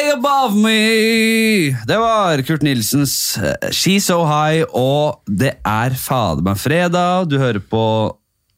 High Above Me! Det var Kurt Nilsens eh, She's So High, og det er fader meg fredag. Du hører på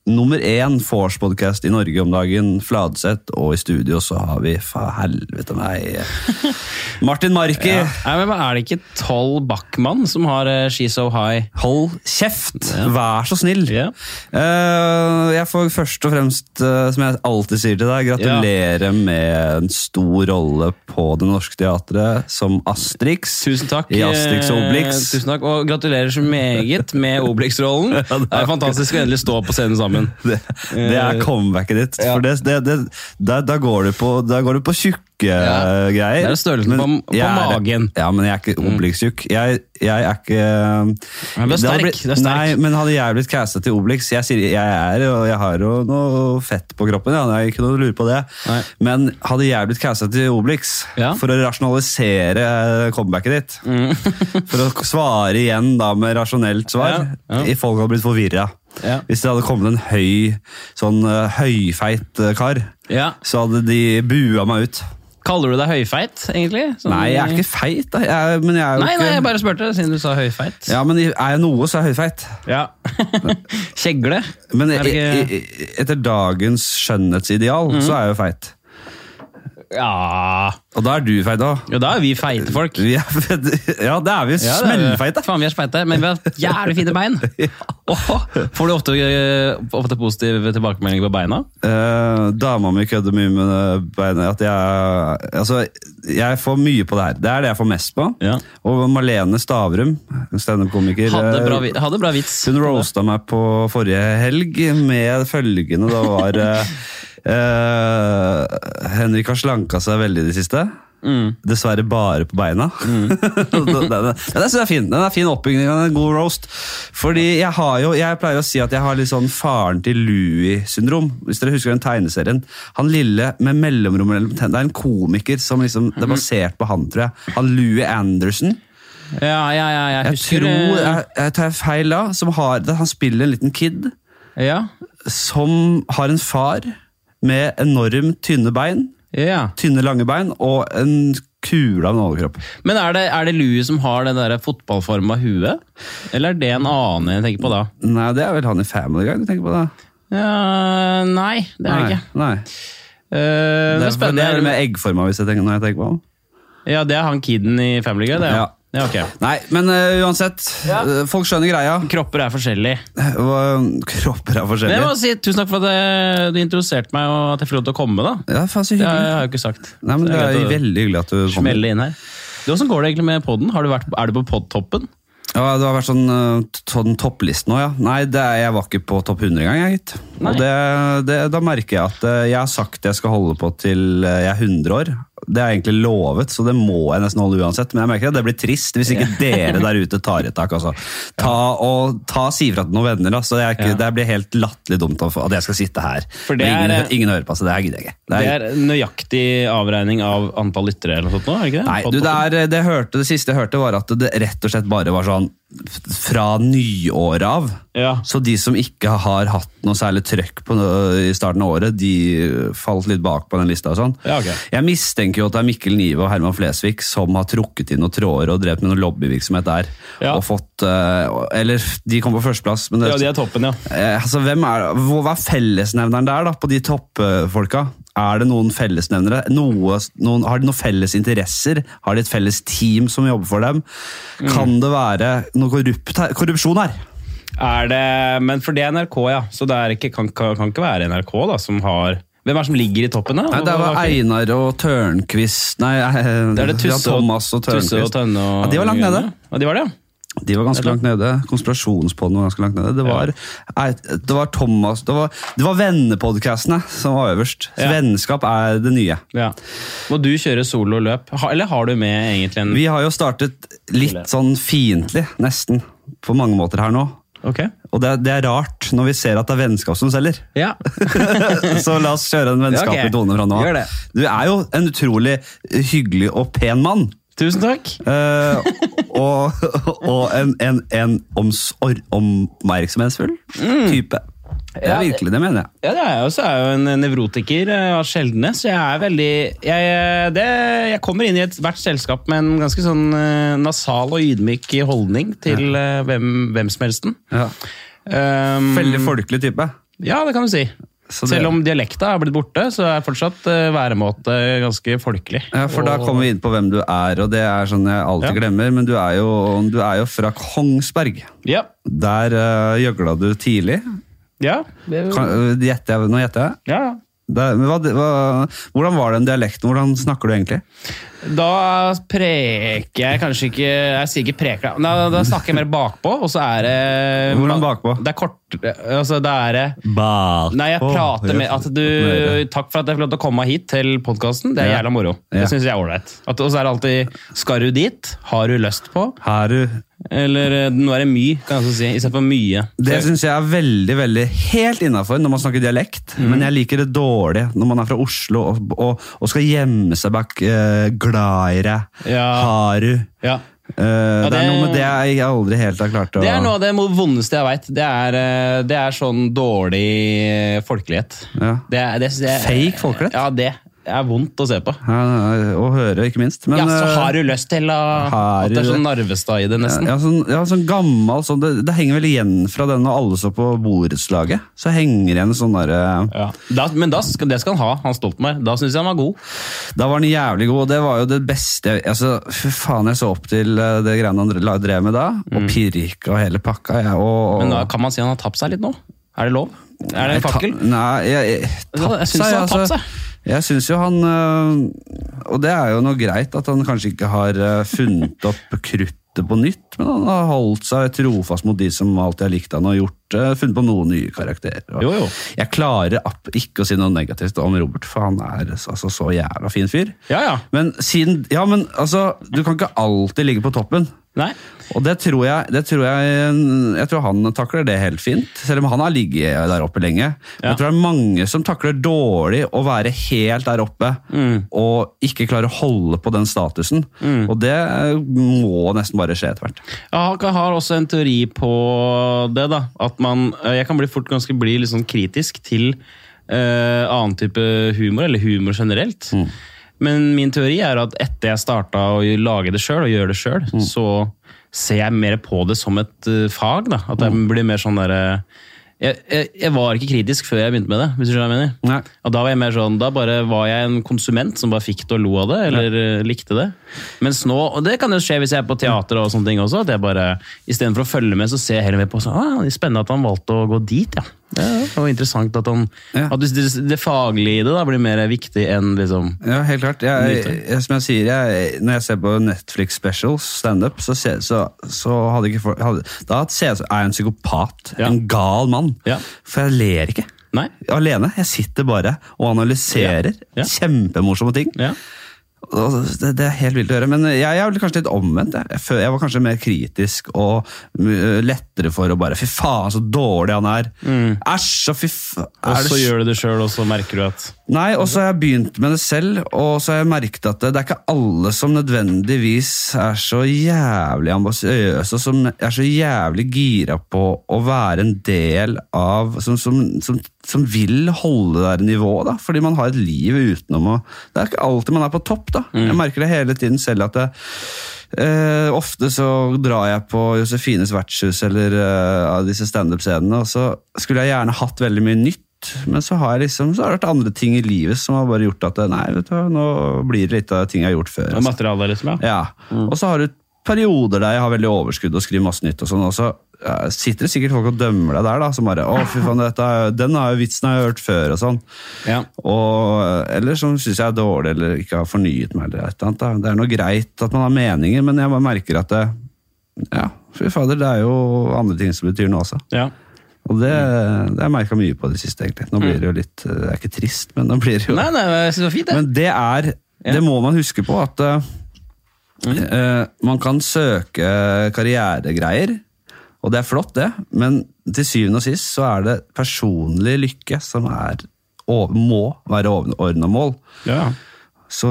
nummer én Force-podkast i Norge om dagen, Fladseth, og i studio så har vi faen helvete meg Martin Marki. Ja. Nei, men Er det ikke Toll Backman som har uh, She So High? Hold kjeft! Vær så snill! Ja. Eh, jeg får først og fremst, eh, som jeg alltid sier til deg, gratulere med en stor rolle på Det Norske Teatret som Astrix. Tusen takk. I Astrix og Obelix. Eh, tusen takk, Og gratulerer så meget med Obelix-rollen. Ja, er det er fantastisk å endelig stå på scenen sammen. Det, det er comebacket ditt. Ja. For det, det, da, da går du på, der går du på tjukke Ja. greier. Det er størrelsen Men på- på jeg magen. Mm. Ja, men jeg er ikke Obelix-tjukk. Jeg, jeg er ikke Men du er sterk, blitt- er sterk. Nei, men hadde jeg blitt casta til Obelix Jeg sier jeg er, jeg har jo noe fett på kroppen, ja, jeg er ikke noe å lure på det. Nei. Men hadde jeg blitt casta til Obelix Ja. for å rasjonalisere comebacket ditt, for å svare igjen da med rasjonelt svar, Mm. Folk hadde blitt forvirra. Ja. Hvis det hadde kommet en høy, sånn eh, høyfeit eh, kar, Ja. så hadde de bua meg ut. Kaller du deg høyfeit, egentlig? Sånn- Nei, jeg er ikke feit, Jeg er, men jeg er jo Nei, ikke nei, jeg bare spurte, siden du sa høyfeit. Ja, men er jeg noe, så er jeg høyfeit. Ja. Kjegle. Men ikke- etter dagens skjønnhetsideal, så er jeg jo feit. Ja Og da er du feit òg. Ja, da er vi feite folk. Ja, det er vi. Ja, det er vi. Smellfeite. Faen, vi er speite, men vi har jævlig fine bein. Oh, får du ofte, øh, ofte positive tilbakemeldinger på beina? Eh, dama mi kødder mye med beina. At jeg, altså, jeg får mye på det her. Det er det jeg får mest på. Ja. Og Marlene Stavrum, standup-komiker Hadde eh, bra, hadde bra vits. Hun roasta meg på forrige helg med følgende. Da var eh, Henrik har slanka seg veldig i det siste. Mm. Dessverre bare på beina. den, den, den, den er fin. Den er fin oppbygging av en god roast. Fordi jeg har jo, jeg pleier å si at jeg har litt sånn faren til Louis-syndrom. Hvis dere husker den tegneserien. Han lille med mellomrom mellom tennene. Det er en komiker som liksom, det er basert på han, tror jeg. Han Louis Anderson. Ja, ja, ja, jeg Jeg husker tror, jeg, jeg tar feil da, som har, han spiller en liten kid Ja, som har en far med enormt tynne bein, ja. tynne lange bein, og en kule av en overkropp. Men er det, er det Louis som har det der fotballforma huet? Eller er det en annen jeg tenker på da? Nei, det er vel han i Family Guy du tenker på da? Ja, nei, det er det ikke. Nei. Uh, det Det er er, spennende. det er med eggforma hvis jeg tenker, når jeg tenker på ham. Ja, det er han kiden i Family Guy, det. Ja. Ja. Ja, okay. Nei, men uh, uansett. Ja. folk skjønner greia. Kropper er forskjellige. Og Kropper er Men jeg forskjellige. må si Tusen takk for at eh, du introduserte meg, og at jeg fikk lov til å komme. da. Ja, faen så Det har hyggelig. jeg jo ikke sagt. Nei, men Så Det er, er veldig hyggelig at du kommer. Smelle inn her. Du, Hvordan går det egentlig med podden? Har du vært, er du på podtoppen? Ja, Det har vært sånn, eh, sånn toppliste nå, ja. Nei, det er, jeg var ikke på topp 100 engang, jeg, gitt. Og det, det, da merker jeg at eh, jeg har sagt jeg skal holde på til eh, jeg er 100 år. Det er egentlig lovet, så det må jeg nesten holde uansett. Men jeg merker at det blir trist hvis ikke dere der ute tar et tak. Altså. Ta, og, ta Si fra til noen venner. Altså. Det, er ikke, det blir helt latterlig dumt at jeg skal sitte her. For det Men ingen, er- ingen hører på, så det her gidder jeg ikke. Det Det er, er nøyaktig avregning av antall lyttere eller noe sånt nå, er det ikke det? Nei, du, det, er, det, hørte, det siste jeg hørte, var at det rett og slett bare var sånn fra nyåret av. Ja. Så de som ikke har hatt noe særlig trøkk på, i starten av året, de falt litt bak på den lista. og sånn. Ja, okay. Jeg mistenker jo at det er Mikkel Nive og Herman Flesvig som har trukket inn noen tråder og drevet med noe lobbyvirksomhet der. Ja. og fått, eh, Eller de kom på førsteplass. Men det, ja, de er toppen, ja. eh, altså, hvem er, hva er fellesnevneren der da, på de toppfolka? Er det noen fellesnevnere? Noe, noen, har de noen felles interesser? Har de et felles team som jobber for dem? Kan det være noe korrupt her, korrupsjon her? Er det, men for det er NRK, ja. Så det ikke, kan, kan, kan ikke være NRK da, som har Hvem er det som ligger i toppen? da? Nei, det var Einar og Tørnquist Nei, Det er det Tusse Thomas og Tusse og Tønne og Ja, de var langt nede. Ja, de var det, ja. De var ganske langt nede. Konspirasjonspodden var ganske langt nede. Det var, det var Thomas Det var, det var vennepodkastene som var øverst. Ja. Vennskap er det nye. ja. Må du kjøre sololøp? løp? Eller har du med egentlig en Vi har jo startet litt sånn fiendtlig, nesten, på mange måter her nå. Okay. Og det, er- det er rart når vi ser at det er vennskap som selger. Ja. Så la oss kjøre en vennskapelig Ja, ok. tone fra nå av. Du er jo en utrolig hyggelig og pen mann. Tusen takk. Uh, og og en, en, en oppmerksomhetsfull Mm. type. Det er virkelig, det mener jeg. Ja, det er jeg også. Jeg er jo en nevrotiker eh, av sjeldne, så jeg er veldig jeg, eh, det, jeg kommer inn i ethvert selskap med en ganske sånn nasal og ydmyk holdning til ja. hvem, hvem som helsten. Ja. Um, Veldig folkelig type. Ja, det kan du si. Så det- Selv om dialekta er blitt borte, så er fortsatt eh, væremåte ganske folkelig. Ja, for da kommer vi inn på hvem du er, og det er sånn jeg alltid Ja. glemmer. Men du er, jo, du er jo fra Kongsberg. Ja. Der uh, gjøgla du tidlig. Ja. Det, Kan, øh, gjetter jeg, nå gjetter jeg. ja. Der, men hva, hva, hvordan var den dialekten? Hvordan snakker du egentlig? Da preker jeg kanskje ikke Jeg sier ikke preker, da, da snakker jeg mer bakpå, og så er det Hvordan bakpå? Det er kort altså det er Bakpå? Nei, jeg prater med at du Takk for at jeg fikk lov til å komme hit til podkasten. Det er Ja. jævla moro. Det syns jeg er ålreit. Og så er det alltid Skal du dit? Har du lyst på? Har du. Eller eh, nå er det my, kan jeg si. Istedenfor mye. Det syns jeg er veldig veldig helt innafor når man snakker dialekt. Mm. Men jeg liker det dårlig når man er fra Oslo og, og, og skal gjemme seg bak uh, glad i deg. Ja. Har du. Ja. Eh, det, det- er noe med det jeg aldri helt har klart å Det er noe av det vondeste jeg veit. Det, eh, det er sånn dårlig folkelighet. Ja. Det det, det, Fake folkelighet? Ja, det er vondt å se på. Ja, Å høre, ikke minst. Men, ja, så eh, har du lyst til å At det er sånn det? Narvestad i det, nesten. Ja, sånn, ja, sånn gammel sånn, det, det henger vel igjen fra den når alle så på borettslaget. Så henger igjen sånn derre Ja. Da, men da det skal han ha, han Stoltenberg. Da syns jeg han var god. Da var han jævlig god, og det var jo det beste altså, Fy faen, jeg så opp til eh, det greiene han drev med da. Og pirka og hele pakka. Jeg, og, og... Men da kan man si han har tapt seg litt nå? Er det lov? Er det en fakkel? Nei, jeg, jeg, tapt seg. Jeg syns jo han øh, Og det er jo noe greit at han kanskje ikke har øh, funnet opp kruttet på nytt, men han har holdt seg trofast mot de som alltid har likt han og gjort øh, funnet på noen nye karakterer. Jo, jo. Jeg klarer ikke å si noe negativt om Robert, for han er altså så jævla fin fyr. Ja, ja. Men siden Ja, men altså, du kan ikke alltid ligge på toppen. Nei. Og det tror jeg, det tror jeg Jeg tror han takler det helt fint, selv om han har ligget der oppe lenge. Ja. Jeg tror det er mange som takler dårlig å være helt der oppe Mm. og ikke klare å holde på den statusen. Og det eh, må nesten bare skje etter hvert. Jeg har også en teori på det. da, at man, eh, Jeg kan bli fort ganske bli litt sånn kritisk til uh, annen type humor, eller humor generelt. Men min teori er at etter jeg starta å lage det sjøl, og gjøre det sjøl, så ser jeg mer på det som et eh, fag. da, At jeg blir mer sånn derre jeg, jeg, jeg var ikke kritisk før jeg begynte med det. hvis du skjønner jeg mener. Og da var jeg mer sånn, da bare var jeg en konsument som bare fikk det og lo av det, eller ja. likte det. Mens nå, og det kan jo skje hvis jeg er på teater og sånne ting også, at jeg bare, istedenfor å følge med, så ser jeg heller med på sånn, ah, det er spennende at han valgte å gå dit, ja. Det var interessant at han, Ja. at det, det faglige i det da blir mer viktig enn liksom, Ja, helt klart. Jeg, jeg, som jeg sier, jeg, når jeg ser på Netflix specials, standup, så, så, så hadde ikke folk hadde, Da ser jeg ut som jeg er en psykopat. Ja. En gal mann. Ja. For jeg ler ikke. nei, Alene. Jeg sitter bare og analyserer Ja. Ja. kjempemorsomme ting. Det, det er helt vilt å høre, men jeg, jeg er kanskje litt omvendt. Jeg, jeg var kanskje mer kritisk og lettere for å bare Fy faen, så dårlig han er! Æsj, og fy faen! Og så gjør du det sjøl, og så merker du at Nei, og så har jeg begynt med det selv, og så har jeg merket at det, det er ikke alle som nødvendigvis er så jævlig ambisiøse, og som er så jævlig gira på å være en del av Som, som, som, som vil holde det der nivået, da, fordi man har et liv utenom å Det er ikke alltid man er på topp, da. Jeg merker det hele tiden selv at det, Eh, ofte så drar jeg på Josefines vertshus eller eh, disse standup-scenene, og så skulle jeg gjerne hatt veldig mye nytt, men så har liksom, så har det vært andre ting i livet som har bare gjort at nei, vet du, nå blir det litt av ting jeg har gjort før. altså. Materialet, liksom, ja. Ja, Og så har du perioder der jeg har veldig overskudd og skriver masse nytt, og sånn, og så sitter det sikkert folk og dømmer deg der, da, som bare 'Å, fy faen, dette, den har jo vitsen jeg har hørt før', og sånn. ja. Og, eller som syns jeg er dårlig eller ikke har fornyet meg. eller et eller annet. Det er noe greit at man har meninger, men jeg bare merker at det Ja, fy fader, det er jo andre ting som betyr noe også. ja. Og det, det har jeg merka mye på det siste, egentlig. Nå blir det jo litt Det er ikke trist, men nå blir det jo Nei, nei, jeg synes det var fint, det. Men det er Det må man huske på, at eh, eh, man kan søke karrieregreier, og det er flott, det, men til syvende og sist så er det personlig lykke som er, over- må være overordna mål. Ja. Så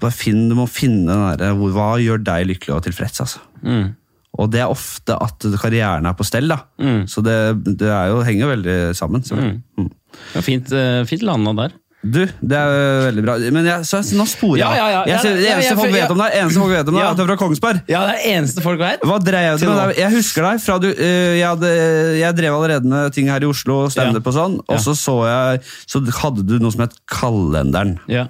bare finn, du må finne den derre Hva gjør deg lykkelig og tilfreds, altså. Mm. Og det er ofte at karrieren er på stell. da. Mm. Så det, det jo, henger jo veldig sammen. selvfølgelig. Mm. Ja, fint, eh, fint landa der. Du, det er jo veldig bra. Men jeg, så, nå sporer jeg Ja, ja, ja. Jeg Det eneste folk vet om deg, eneste folk vet om deg, Ja. at du er fra Kongsberg. Ja, det er eneste folk vet. Hva drev du med? Jeg husker deg fra du uh, jeg, hadde, jeg drev allerede med ting her i Oslo, standup og sånn, og så så jeg Så hadde du noe som het Kalenderen. Ja.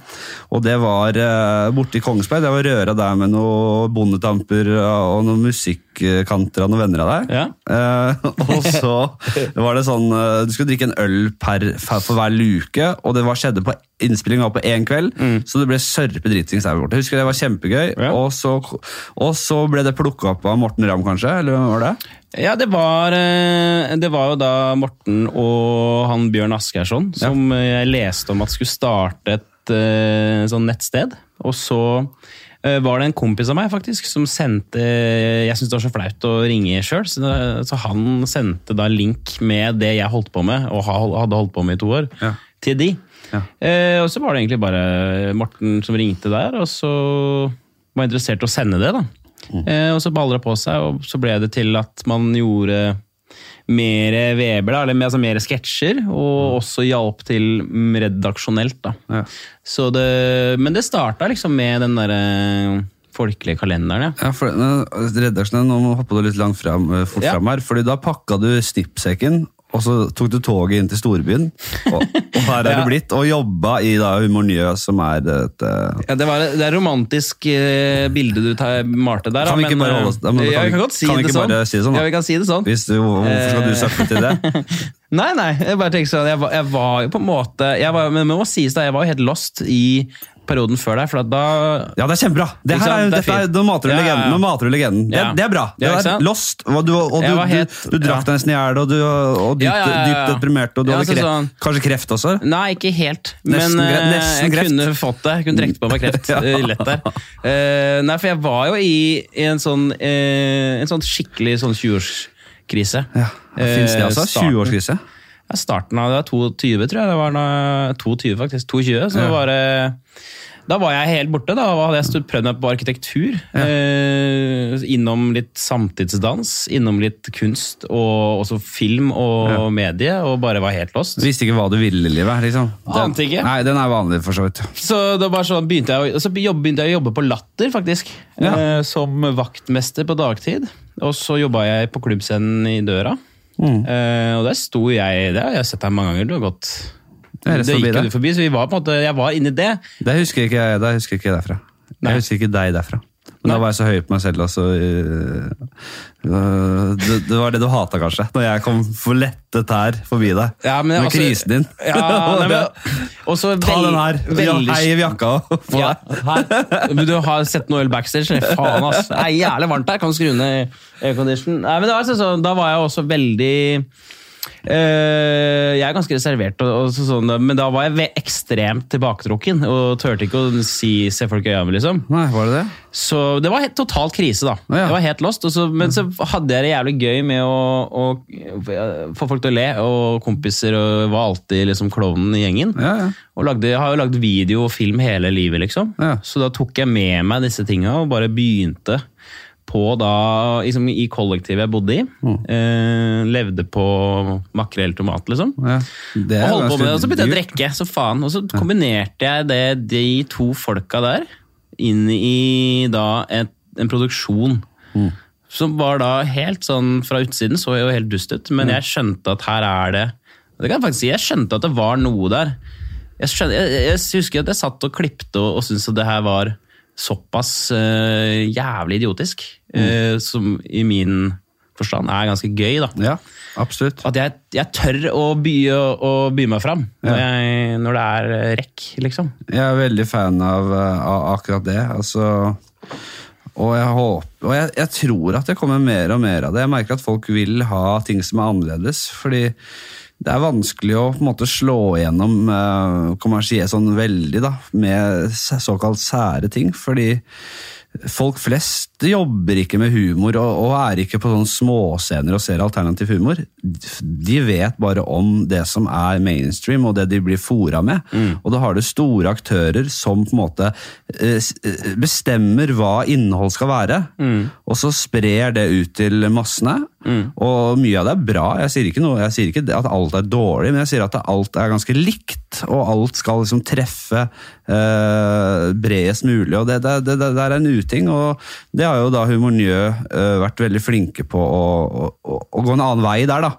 Og det var uh, borte i Kongsberg. Det var røra der med noen bondetamper og noen musikkanter av noen venner av deg. Ja. Eh, og så var det sånn Du skulle drikke en øl per, for hver luke, og det var, skjedde på innspilling var på én kveld, så det ble sørpe dritings der borte. Husker det var kjempegøy, Mm. Ja. og, så, og så ble det plukka opp av Morten Ramm, kanskje? Eller hvem var det? Ja, det var, eh, det var jo da Morten og han Bjørn Asgeirsson som ja. jeg leste om at skulle starte et eh, sånn nettsted. Og så eh, var det en kompis av meg faktisk som sendte Jeg syntes det var så flaut å ringe sjøl, så, så han sendte da link med det jeg holdt på med, og hadde holdt på med i to år, Ja. til de. Ja. Eh, og så var det egentlig bare Morten som ringte der, og så var jeg interessert i å sende det. da. Eh, og så ballra på seg, og så ble det til at man gjorde mer Weber, da, eller mer, altså mer sketsjer, og også hjalp til redaksjonelt. da. Ja. Så det, men det starta liksom med den derre folkelige kalenderen, ja. Ja, for eh, Redaksjonen, nå må du hoppe litt langt fram, eh, fort Ja. fram her, fordi da pakka du snippsekken, og så tok du toget inn til storbyen, og, og her er Ja. du blitt, og jobba i da Humornjø, som er et eh, Ja, det, var, det er romantisk eh, bilde du tar, malte der. Kan vi ikke men, bare holde oss- eh, ja, ja, kan vi kan si kan vi ikke sånn. bare si det sånn, da? Ja, vi kan si det sånn. du, Hvorfor skal du søke til det? Nei, nei, jeg bare tenker sånn, jeg var, jeg var jo på en måte jeg var, Men det må sies da, jeg var jo helt lost i perioden før der, for at da Ja, det er kjempebra! Det her er. Det er nå mater du Ja, legenden. Nå mater du legenden. Det, Ja. det er bra. Det er lost, og du, og du, helt, du, du, drakk deg nesten i hjel, og, du, var dypt, dypt deprimert, og du hadde kreft. sånn- Kanskje kreft også? Nei, ikke helt. Nesten men nesten jeg kreft. kunne fått det. Jeg kunne trukket på meg kreft eh, lett der. Uh, nei, for jeg var jo i, i en sånn uh, En sånn skikkelig sånn 20-årskrise. Ja, Fins det altså? også? starten. 20-årskrise? Ja, starten av det var 22, tror jeg. Det var noe, 22, faktisk. 22, så Ja. det var det da var jeg helt borte. Da hadde jeg prøvd meg på arkitektur. Eh, innom litt samtidsdans, innom litt kunst, og også film og Ja. medie, og bare var helt lost. Visste ikke hva du ville i livet. liksom. Den- Ante ikke. Nei, den er vanlig, for så vidt. Så det var sånn, begynte jeg, så begynte jeg å jobbe på Latter, faktisk. Ja. Eh, som vaktmester på dagtid. Og så jobba jeg på klubbscenen i døra. Mm. Eh, og der sto jeg Det har jeg sett deg mange ganger. Du har gått er Det gikk jo forbi, så vi var måte, jeg var inni det. Det husker ikke jeg det husker ikke jeg derfra. Nei. Jeg husker ikke deg derfra. Men da var jeg så høy på meg selv også. øh, Det, det var det du hata, kanskje, når jeg kom for lette tær forbi deg. Ja, men med altså- krisen din. Ja, nei, men, og så Ta den her. Veldig- Heiv jakka på Ja, deg. Du har sett noe øl backstage? Faen, ass. Det er jævlig varmt her. Kan skru ned aircondition? Nei, men det var altså Da var jeg også veldig Jeg er ganske reservert, og, og sånn, men da var jeg ved ekstremt tilbaketrukken og turte ikke å si, se folk i øynene. Liksom. Nei, var det det? Så det var helt totalt krise, da. Ja. Det var helt lost. Og så, men så hadde jeg det jævlig gøy med å, å få folk til å le, og kompiser og var alltid liksom klovnen i gjengen. Ja, ja. Og lagde, har jo lagd video og film hele livet, liksom. Ja. Så da tok jeg med meg disse tinga og bare begynte på da, liksom, i kollektivet jeg bodde i. Mm. Eh, levde på makrell tomat, liksom. ja. Det Og holdt på med det, og så begynte jeg å drikke, så faen. Og så kombinerte jeg det, de to folka der inn i da et, en produksjon. Mm. Som var da helt sånn Fra utsiden så jo helt dust ut, men jeg skjønte at her er det Det kan jeg faktisk si, jeg skjønte at det var noe der. Jeg, skjønte, jeg, jeg husker at jeg satt og klipte og, og syntes at det her var såpass uh, jævlig idiotisk. eh, som i min forstand er ganske gøy, da. Ja, absolutt. At jeg, jeg tør å by, å by meg fram når, jeg, når det er eh, rekk, liksom. Jeg er veldig fan av, av akkurat det. Altså, og jeg håper Og jeg, jeg tror at det kommer mer og mer av det. Jeg merker at folk vil ha ting som er annerledes. Fordi det er vanskelig å på en måte slå igjennom uh, kommersielt sånn veldig da, med såkalt sære ting. Fordi folk flest jobber ikke med humor og, og er ikke på sånne småscener og ser alternativ humor. De vet bare om det som er mainstream og det de blir fora med. Og da har du store aktører som på en måte eh, eh, bestemmer hva innhold skal være, og så sprer det ut til massene. Og mye av det er bra. Jeg sier ikke, noe, jeg sier ikke at alt er dårlig, men jeg sier at alt er ganske likt, og alt skal liksom treffe eh, bredest mulig. og det, det, det, det er en uting, og det har jo da Humor Njø eh, vært veldig flinke på å, å, å, å gå en annen vei der, da.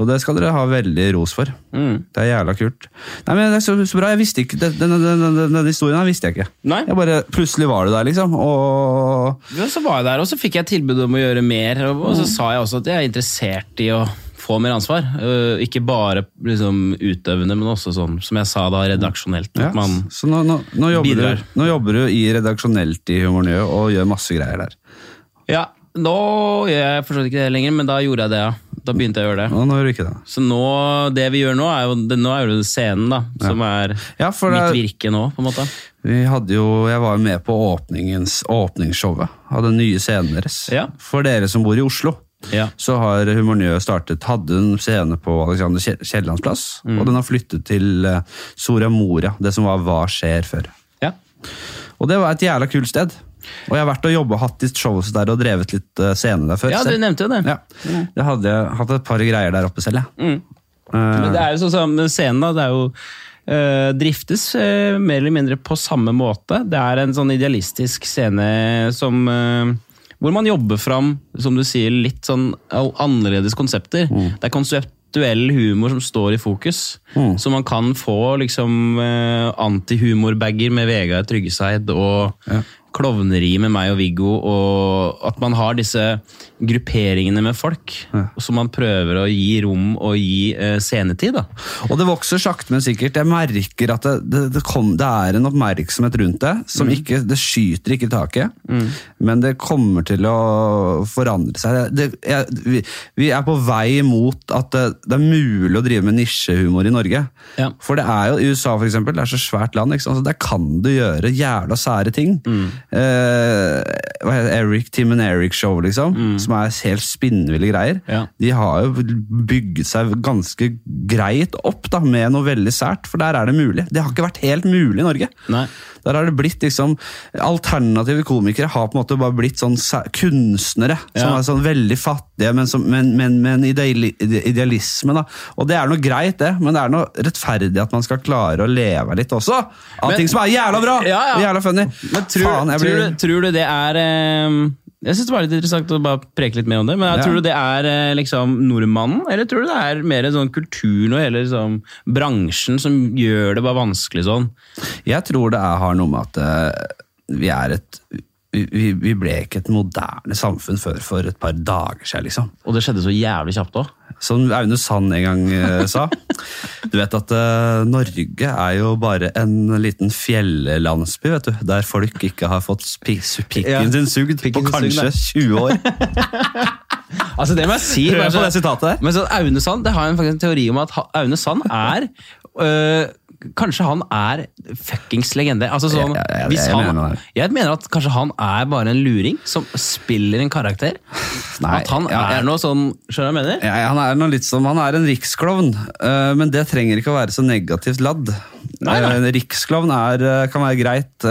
Og det skal dere ha veldig ros for. Det er jævla kult. Nei, men det er så, så bra, jeg visste ikke, den- Denne, denne, denne, denne historien her visste jeg ikke. Nei. Jeg bare, Plutselig var du der, liksom. Og Ja, så var jeg der, og så fikk jeg tilbud om å gjøre mer. Og, så sa jeg også at jeg er interessert i å få mer ansvar. Øh, ikke bare liksom, utøvende, men også sånn, som jeg sa da, redaksjonelt. At man, så nå, nå, nå, jobber bidrar. du, nå jobber du i redaksjonelt i Humor Nye og gjør masse greier der. ja, nå gjør jeg fortsatt ikke det lenger, men da gjorde jeg det, ja. Da begynte jeg å gjøre det. Nå, nå gjør du ikke det. Så nå, det vi gjør nå, er jo, det, nå er jo scenen, da, som er Ja, for det, mitt virke nå, på en måte. Vi hadde jo, Jeg var jo med på åpningsshowet av den nye scenen deres. Ja. For dere som bor i Oslo, Ja. så har Humornø startet Hadde en scene på Alexander Kiellands plass, Mm. og den har flyttet til eh, Soria Moria, det som var Hva skjer før. ja. Og det var et jævla kult sted. Og jeg har vært og jobba, hatt litt shows der og drevet litt scener scene der før. Ja, du selv. nevnte jo det. Ja. Jeg hadde hatt et par greier der oppe selv, jeg. Mm. Eh, Men det er jo sånn som scenen, da. Det er jo eh, driftes eh, mer eller mindre på samme måte. Det er en sånn idealistisk scene som eh, hvor man jobber fram, som du sier, litt sånn annerledes konsepter. Det er konseptuell humor som står i fokus. Så man kan få liksom eh, antihumorbager med Vegard Tryggeseid og klovneri med meg og Viggo, og at man har disse grupperingene med folk som man prøver å gi rom og gi eh, scenetid. da. Og det vokser sakte, men sikkert. Jeg merker at det, det, det, kom, det er en oppmerksomhet rundt det. som ikke, Det skyter ikke i taket, men det kommer til å forandre seg. Det, jeg, vi, vi er på vei mot at det, er mulig å drive med nisjehumor i Norge. Ja. For det er jo i USA, for eksempel, det er så svært land. Ikke sant? Så der kan du gjøre jævla sære ting. Eh, heter? Eric, Tim and Eric-show, liksom. Som er helt spinnville greier. Ja. De har jo bygget seg ganske greit opp da, med noe veldig sært, for der er det mulig. Det har ikke vært helt mulig i Norge. Nei. Der har det blitt liksom Alternative komikere har på en måte bare blitt sånn kunstnere. kunstnere. Som er sånn veldig fattige, men, som, men, men med en idealisme. da. Og det er noe greit, det, men det er noe rettferdig at man skal klare å leve litt også. Av ting som er jævla bra! Ja, ja. Jævla funny. Men tror, Faen, jeg tror, du, tror du det er eh, Jeg synes det var litt interessant å bare preke litt mer om det. Men jeg Ja. tror du det er eh, liksom nordmannen, eller tror du det er mer sånn kulturen og hele liksom, bransjen som gjør det bare vanskelig sånn? Jeg tror det er, har noe med at eh, vi er et vi, vi ble ikke et moderne samfunn før for et par dager siden, liksom. Og det skjedde så jævlig kjapt òg. Som Aune Sand en gang eh, sa. Du vet at eh, Norge er jo bare en liten fjellandsby, vet du. Der folk ikke har fått pikken sin sugd på kanskje 20 år. Altså, det må jeg si. Hør på så- det sitatet der. Men så Aune Sand, det har jeg faktisk en teori om at Aune Sand er øh, Kanskje han er fuckings legende. Altså sånn, Ja, ja, ja, hvis jeg han, mener jeg mener at kanskje han er bare en luring som spiller en karakter. Nei, at han ja, er noe sånn Skjønner du hva jeg mener? Ja, han er noe litt som, han er en riksklovn, eh, men det trenger ikke å være så negativt ladd. Nei, nei. Eh, En riksklovn er, eh, kan være greit.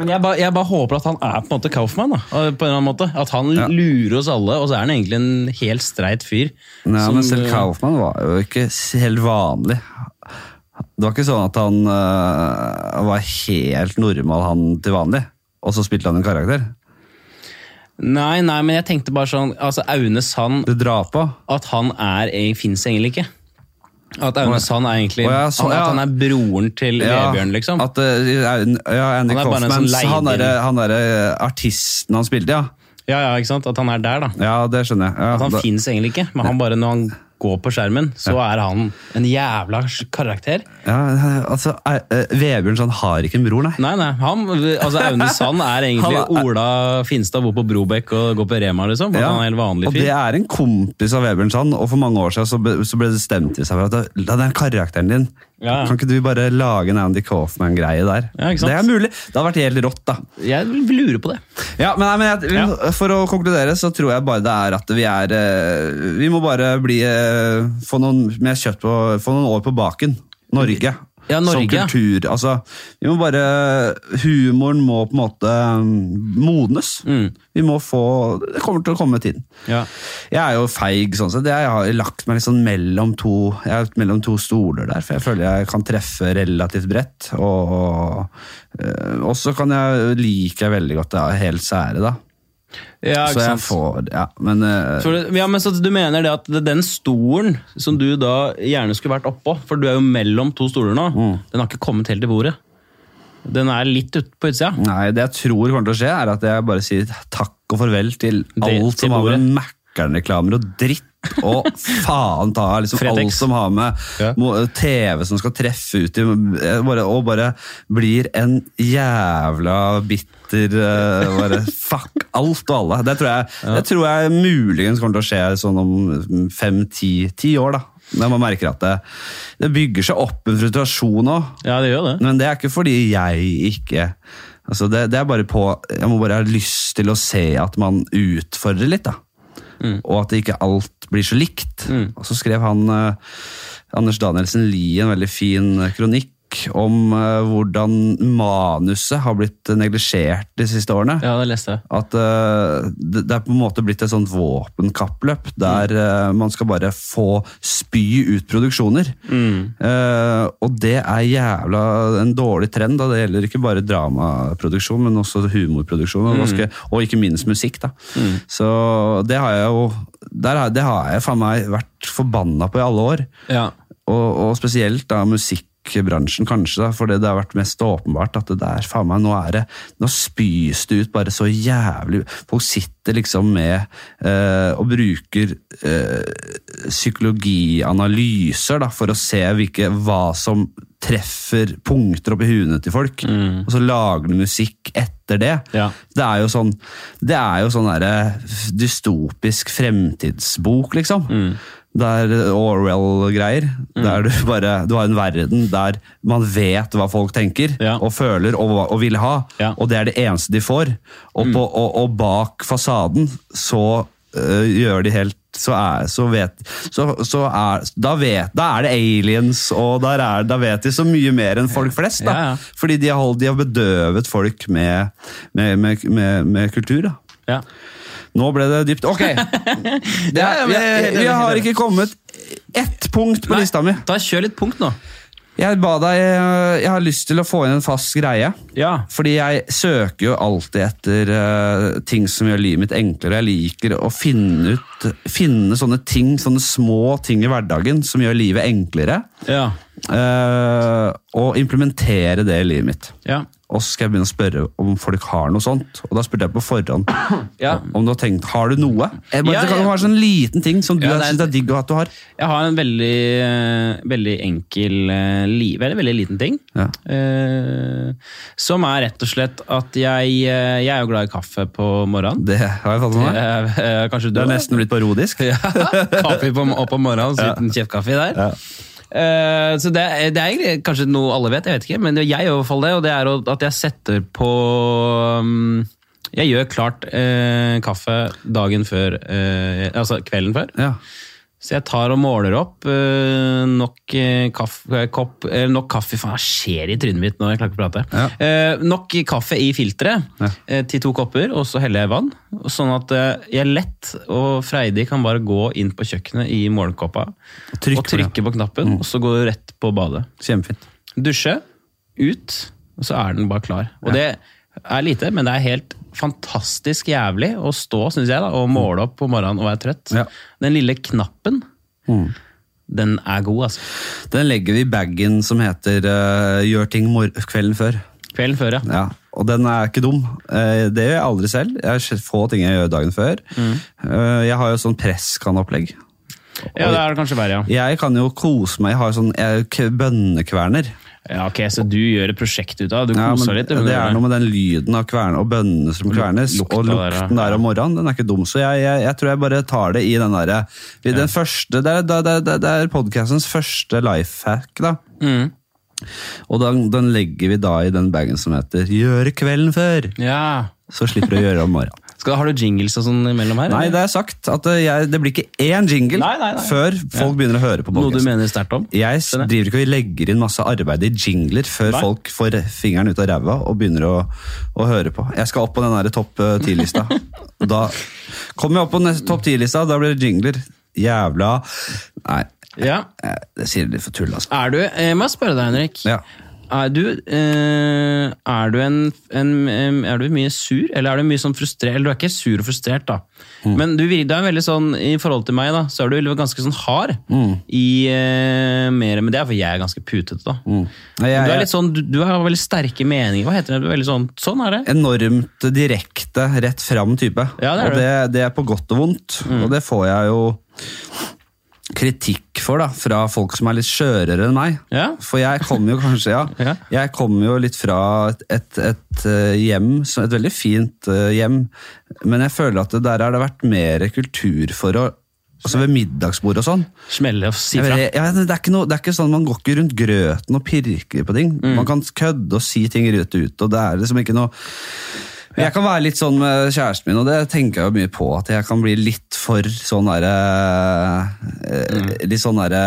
Men jeg bare, jeg bare håper at han er på en måte Kaufmann. Da, på en eller annen måte. At han lurer oss alle, og så er han egentlig en helt streit fyr. Nei, som, men selv Kaufmann var jo ikke helt vanlig. Det var ikke sånn at han øh, var helt normal han til vanlig, og så spilte han en karakter. Nei, nei, men jeg tenkte bare sånn altså Aune Sand Du drar på. At han er fins egentlig ikke. At Aune Sand er egentlig oh, ja, så- han, At han er broren til Ja, Vebjørn, liksom. At, øh, ja, Andy Han er Kaufman, sånn han er, han artisten han spilte, ja. Ja, ja, ikke sant? At han er der, da. Ja, det skjønner jeg. Ja, At han da- fins egentlig ikke. Men han bare når han går på skjermen, så er han en jævla karakter. ja, altså, Vebjørn Sand har ikke en bror, nei. Nei, nei. Han, altså Aune Sand er egentlig er- Ola Finstad bor på Brobekk og går på Rema, liksom. Ja, han er en helt vanlig og det er en kompis av Vebjørn Sand, og for mange år siden så ble, så ble det stemt i seg for at den karakteren din Ja. Kan ikke du bare lage en Andy Coffman-greie der? Ja? Det er mulig. Det hadde vært helt rått, da. Jeg vil lure på det. Ja, men, nei, men jeg, Ja. For å konkludere så tror jeg bare det er at vi er eh, Vi må bare bli eh, Få noen mer kjøtt på Få noen år på baken. Norge. Ja, Norge. Som kultur. Altså, vi må bare Humoren må på en måte mm, modnes. Mm. Vi må få Det kommer til å komme tiden. Ja. Jeg er jo feig sånn sett. Jeg har lagt meg liksom mellom to Jeg er mellom to stoler der, for jeg føler jeg kan treffe relativt bredt. Og og så kan jeg liker jeg veldig godt det helt sære, da. Ja, Så jeg får Ja, men øh, For, ja, men så Du mener det at det- den stolen som du da gjerne skulle vært oppå, for du er jo mellom to stoler nå, Mm. den har ikke kommet helt til bordet? Den er litt ute på utsida? Nei, det jeg tror kommer til å skje, er at jeg bare sier takk og farvel til Det- alt til som har med bordet. Mækkern-reklamer og dritt og faen ta liksom Fretex. alt som har med Ja. TV som skal treffe ut i bare, Og bare blir en jævla bitter eh, bare, Fuck alt og alle. Det tror jeg, det tror jeg muligens kommer til å skje sånn om fem-ti ti år, da. Når man merker at det, det bygger seg opp en frustrasjon òg. Ja, det gjør det. Men det er ikke fordi jeg ikke altså det, det er bare på Jeg må bare ha lyst til å se at man utfordrer litt, da. Og at ikke alt blir så likt. Og så skrev han eh, Anders Danielsen Lie en veldig fin kronikk om uh, hvordan manuset har blitt neglisjert de siste årene. Ja, det leste jeg. At uh, det, det er på en måte blitt et sånt våpenkappløp der uh, man skal bare få spy ut produksjoner. Eh, og det er jævla en dårlig trend. Da. Det gjelder ikke bare dramaproduksjon, men også humorproduksjon. Og, ganske, og ikke minst musikk. Da. Så det har jeg jo der har, Det har jeg faen meg vært forbanna på i alle år. Ja. Og, og spesielt da musikkbransjen, kanskje, da, fordi det har vært mest åpenbart at det der, faen meg, nå er det, nå spys det ut bare så jævlig Folk sitter liksom med eh, og bruker eh, psykologianalyser da, for å se hvilke, hva som treffer punkter oppi huene til folk, og så lager de musikk etter det. Ja. Det er jo sånn Det er jo sånn derre dystopisk fremtidsbok, liksom. Det er Orwell-greier. Der du bare Du har en verden der man vet hva folk tenker Ja. og føler og, og vil ha, Ja. og det er det eneste de får. Og, på, og, og bak fasaden så øh, gjør de helt så er, så vet, så, så er, da, vet, da er det aliens, og der er, da vet de så mye mer enn folk flest. Da. Ja. Fordi de har, holdt, de har bedøvet folk med, med, med, med, med kultur. Da. Ja. Nå ble det dypt. Ok! Det er, vi, vi har ikke kommet ett punkt på Nei, lista mi. Da kjør litt punkt nå. Jeg ba deg, øh, jeg har lyst til å få inn en fast greie. Ja. Fordi jeg søker jo alltid etter uh, ting som gjør livet mitt enklere. Jeg liker å finne ut finne sånne ting, sånne små ting i hverdagen som gjør livet enklere. Ja. Uh, og implementere det i livet mitt. Ja. Og så skal jeg begynne å spørre om folk har noe sånt. Og da spurte jeg på forhånd Ja. om du har tenkt Har du noe? Jeg bare, Ja, det kan jo være sånn liten ting som du Ja, syns er digg at du har. Jeg har en veldig, eh, veldig enkel eh, veldig, veldig liten ting. Ja. Eh, som er rett og slett at jeg, eh, jeg er jo glad i kaffe på morgenen. Det har jeg fått med meg. Eh, eh, kanskje du Det er nesten blitt parodisk. Ja, kaffe på, opp om morgenen, så liten kjeftkaffe der. Eh, så det, det er egentlig kanskje noe alle vet, jeg vet ikke, men jeg gjør i hvert fall det, og det er at jeg setter på um, Jeg gjør klart uh, kaffe dagen før, uh, altså kvelden før. Ja. Så jeg tar og måler opp uh, nok, uh, kaffe, kopp, uh, nok kaffe Faen, hva skjer i trynet mitt når Jeg klarer ikke å prate. Ja. Eh, nok kaffe i filteret Ja. eh, til to kopper, og så heller jeg vann. Sånn at eh, jeg lett og freidig kan bare gå inn på kjøkkenet i morgenkåpa Trykk og trykke på knappen, og så gå rett på badet. Kjempefint. Dusje, ut, og så er den bare klar. Og det er lite, men det er helt fantastisk jævlig å stå, synes jeg, da, og måle opp på morgenen og være trøtt. Ja. Den lille knappen, Mm. den er god, altså. Den legger vi i bagen som heter uh, 'gjør ting kvelden før'. Kvelden før, ja. Ja, og den er ikke dum. Uh, Det gjør jeg aldri selv. Jeg har få ting jeg gjør dagen før. Eh, Jeg har jo sånn presskannopplegg. Ja, det er det kanskje verre, ja. Jeg kan jo kose meg. Jeg har sånn jeg, bønnekverner. Ja, ok, Så du gjør et prosjekt ut av? Du Ja, koser men litt? du, det er noe med den lyden av kverne og bønnene som kvernes, og lukten der om morgenen, den er ikke dum. Så jeg, jeg, jeg tror jeg bare tar det i den derre ja. Første Det er, det er, det er- det podcastens første life hack, da. Mm. Og den, den legger vi da i den bagen som heter 'Gjøre kvelden før'. Ja. Så slipper du å gjøre om morgenen. Skal, har du jingles og sånn imellom her? Nei, eller? det er sagt at det, jeg, det blir ikke én jingle Nei, nei, nei. før folk begynner å høre på Noe du mener sterkt om? Jeg driver ikke og legger inn masse arbeid i jingler før Nei. folk får fingeren ut av ræva og begynner å, å høre på. Jeg skal opp på den der topp eh, ti-lista. Da kommer jeg opp på topp ti-lista, da blir det jingler. Jævla Nei, Ja. eh, det sier litt for tull, altså. Er du Jeg må spørre deg, Henrik. Ja. Er du, eh, er du en, en Er du mye sur, eller er du mye sånn frustrert? Eller du er ikke sur og frustrert, da. Mm. Men du, det er veldig sånn, i forhold til meg, da, så er du ganske sånn hard Mm. i eh, mer Men det er for jeg er ganske putete, da. Nei, Du Jeg, er litt sånn, du, du har veldig sterke meninger. Hva heter det? Du er veldig sånn, sånn er det. enormt direkte, rett fram type. Ja, det er og det, det er på godt og vondt. Og det får jeg jo kritikk for da, fra folk som er litt skjørere enn meg. Ja. For jeg kommer jo kanskje, ja. Ja. Jeg kommer jo litt fra et, et, et eh, hjem, et veldig fint eh, hjem, men jeg føler at det der har det vært mer kultur for å Altså ved middagsbord og sånn. Smelle og si fra. Ja, det, er noe, det er ikke sånn Man går ikke rundt grøten og pirker på ting. Mm. Man kan kødde og si ting rett ut, og det er liksom ikke noe Jeg kan være litt sånn med kjæresten min, og det tenker jeg jo mye på. At jeg kan bli litt for sånn derre eh, Litt sånn derre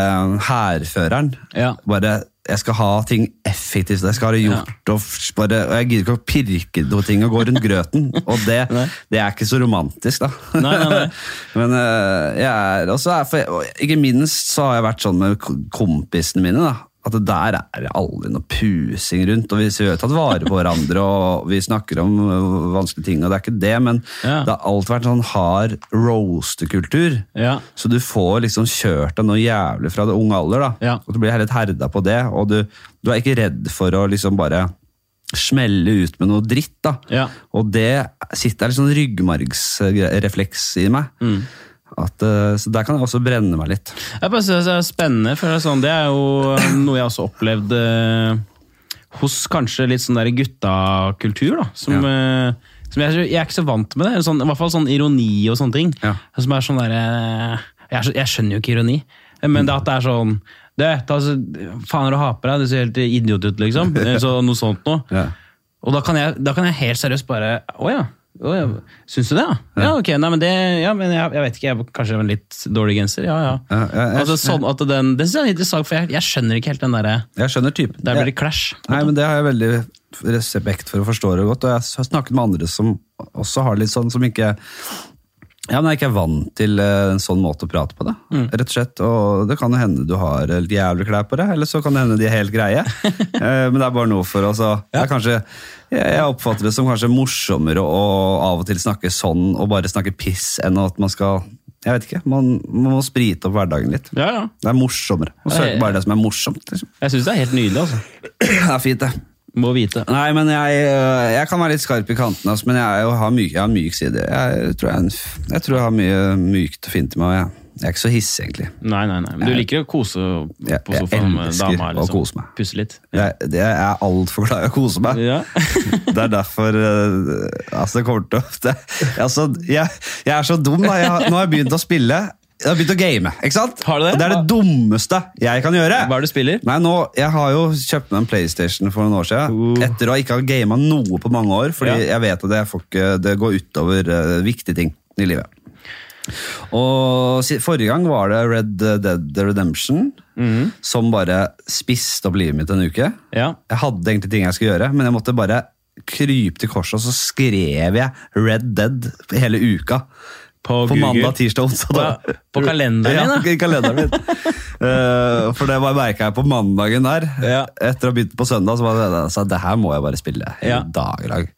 hærføreren. Mm. Ja. Bare jeg skal ha ting effektivt, jeg skal ha det gjort, og, bare, og jeg gidder ikke å pirke noe ting og gå rundt grøten. Og det, det er ikke så romantisk, da. Nei, nei, nei. Men eh, jeg er også er, for, Ikke minst så har jeg vært sånn med kompisene mine. da At der er det aldri noe pusing rundt. Og vi har tatt vare på hverandre, og vi snakker om øh, vanskelige ting, og det er ikke det, men Ja. det har alltid vært sånn hard roastekultur. Ja. Så du får liksom kjørt deg noe jævlig fra det unge alder, da. Ja. Og du blir helt herda på det, og du, du er ikke redd for å liksom bare smelle ut med noe dritt, da. Ja. Og det sitter sånn ryggmargsrefleks i meg. Mm. At, eh, så der kan jeg også brenne meg litt. Jeg bare synes det er spennende, for det er, sånn, det er jo noe jeg også opplevde eh, hos kanskje litt sånn der guttakultur, da. Som, eh, som jeg, jeg er ikke så vant med det. Sånn, I hvert fall sånn ironi og sånne ting. Ja. Som er sånn der, eh, jeg, jeg skjønner jo ikke ironi, men det at det er sånn det, ta, så, Faen det du har på deg? Du ser helt idiot ut, liksom. Eh, Så, noe sånt noe. Ja. Og da kan, jeg, da kan jeg helt seriøst bare Å ja. Syns du det, ja? Ja, ok. Nei, men det Ja, men jeg, jeg vet ikke. Jeg, kanskje en litt dårlig genser? Ja, ja. Ja, ja, jeg- altså, sånn at den, det syns jeg er interessant, for jeg, jeg skjønner ikke helt den derre Jeg skjønner typen. Der blir det clash. Nei, men Det har jeg veldig respekt for å forstå det godt. Og jeg har snakket med andre som også har litt sånn, som ikke ja, men jeg er ikke vant til eh, en sånn måte å prate på det. Mm. rett og slett. Og det kan jo hende du har litt jævlig klær på deg, eller så kan det hende de er helt greie. Eh, men det er bare noe for oss Ja. kanskje, jeg, oppfatter det som kanskje morsommere å av og til snakke sånn og bare snakke piss, enn at man skal Jeg vet ikke. Man, man må sprite opp hverdagen litt. Ja, ja. Det er morsommere. Man Ja, ja, søke ja. bare det som er morsomt. Liksom. Jeg syns det er helt nydelig, altså. Det er fint, det. Må vite. Nei, men jeg, øh, jeg kan være litt skarp i kanten, altså, men jeg, har myk, jeg har myk side. Jeg tror jeg, jeg tror jeg har mye mykt og fint i meg. Jeg, jeg er ikke så hissig, egentlig. Nei, nei, nei. Men du liker å kose på sofaen med dama? å Liksom. kose meg. Pusse litt? Jeg, det, er altfor glad i å kose meg. Ja. Det er derfor øh, Altså, det kommer til å altså, jeg, er så dum, da. Nå har jeg begynt å spille. Jeg har begynt å game. ikke sant? Har du det? Og det er det dummeste jeg kan gjøre. Hva er det du spiller? Nei, nå, Jeg har jo kjøpt meg en PlayStation for noen år siden. Uh. Etter å ikke ha gama noe på mange år. Fordi Ja. jeg vet at jeg ikke, det går utover uh, viktige ting i livet. Og Forrige gang var det Red Dead Redemption, mm. som bare spiste opp livet mitt en uke. Ja. Jeg hadde egentlig ting jeg skulle gjøre, men jeg måtte bare krype til korset, og så skrev jeg Red Dead hele uka. På, På mandag, tirsdag, onsdag. da. På- kalenderen din, da? Ja, kalenderen min. uh, for det merka jeg på mandagen der. Ja. Etter å ha begynt på søndag, så var det, så det her må jeg bare spille Ja. dag i dag.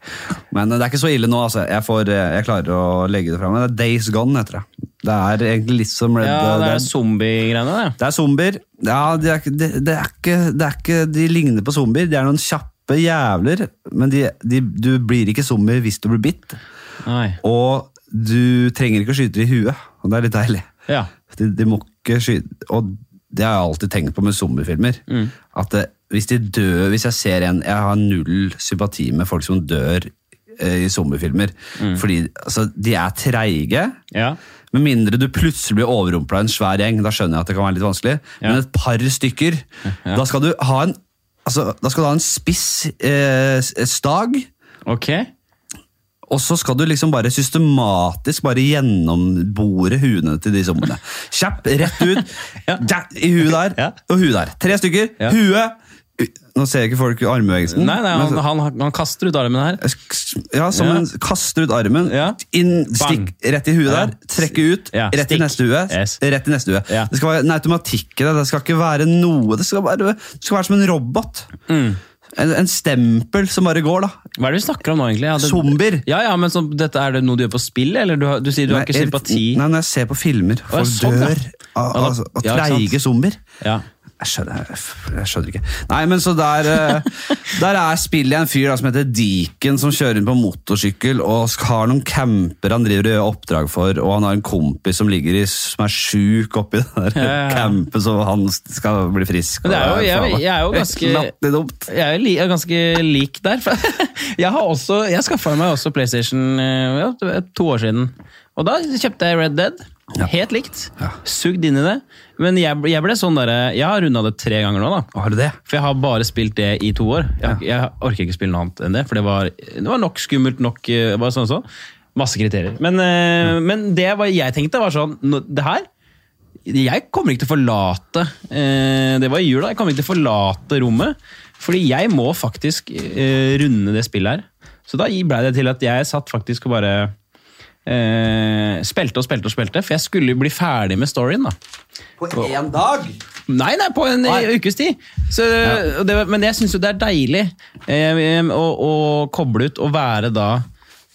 Men det er ikke så ille nå, altså. Jeg, får, jeg klarer å legge det fra Men det er Days Gone, heter det. Det er egentlig litt som Red Ja, det er zombie-greiene, det. Det er zombier. Ja, de er, det, det er ikke, det er ikke De ligner på zombier. De er noen kjappe jævler, men de, de, du blir ikke zombier hvis du blir bitt. Nei. Og du trenger ikke å skyte dem i huet, og det er litt deilig. Ja. De, de må ikke skyte Og det har jeg alltid tenkt på med zombiefilmer. Mm. At det, hvis de dør Hvis jeg ser en Jeg har null sympati med folk som dør eh, i zombiefilmer. Fordi altså, de er treige. Ja. Med mindre du plutselig blir overrumpla av en svær gjeng. Da skjønner jeg at det kan være litt vanskelig. Ja. Men et par stykker, da skal du ha en Altså, da skal du ha en spiss eh, stag, Ok. Og så skal du liksom bare systematisk bare gjennombore huene til de zombiene. Kjapp, rett ut, Ja. i huet der, Ja. og huet der. Tre stykker, Ja. huet Nå ser jeg ikke folk armbevegelsen. Nei, nei, han, han, han kaster ut armen her. ja, som Ja. kaster ut armen, Ja. inn, stikk rett i huet Ja. der, trekke ut, rett i hue, Yes. rett i neste hue. Det skal være en automatikk i det, det skal ikke være noe, det skal være, det skal være som en robot. Mm. En, en stempel som bare går, da. Hva er det vi snakker om nå, egentlig? Ja, det- Zombier. Ja, ja, men så, dette Er det noe du gjør på spill, eller du, du sier du har ikke sympati? Nei, når jeg ser på filmer, folk sånn, dør av, av, av sant. treige zombier. Ja. Jeg skjønner, jeg skjønner ikke. Nei, men så der, eh, der er spillet en fyr da, som heter Deacon, som kjører inn på motorsykkel og har noen camper han driver og gjør oppdrag for, og han har en kompis som ligger i, som er sjuk oppi den der Ja, ja, campen, så han skal bli frisk. Men det er jo- jeg- jeg er jo ganske-. Jeg er, li, ganske lik der. jeg har også, jeg skaffa meg også PlayStation eh, ja, to år siden. Og da kjøpte jeg Red Dead. Ja. Helt likt. Ja. Sugd inn i det. Men jeg, jeg ble sånn der, Jeg har runda det tre ganger nå, da. Har du det? For jeg har bare spilt det i to år. Jeg, jeg orker ikke spille noe annet enn det, for det var, det var nok skummelt, nok eh, bare sånn og sånn. Masse kriterier. Men, eh, men det var, jeg tenkte, var sånn Det her Jeg kommer ikke til å forlate eh, Det var i jula. Jeg kommer ikke til å forlate rommet. Fordi jeg må faktisk eh, runde det spillet her. Så da blei det til at jeg satt faktisk og bare eh, spilte og spilte og spilte. For jeg skulle jo bli ferdig med storyen. da. På én dag? Nei, nei, på en Nei. ukes tid. Så, og det, men jeg syns jo det er deilig eh, å, å koble ut og være da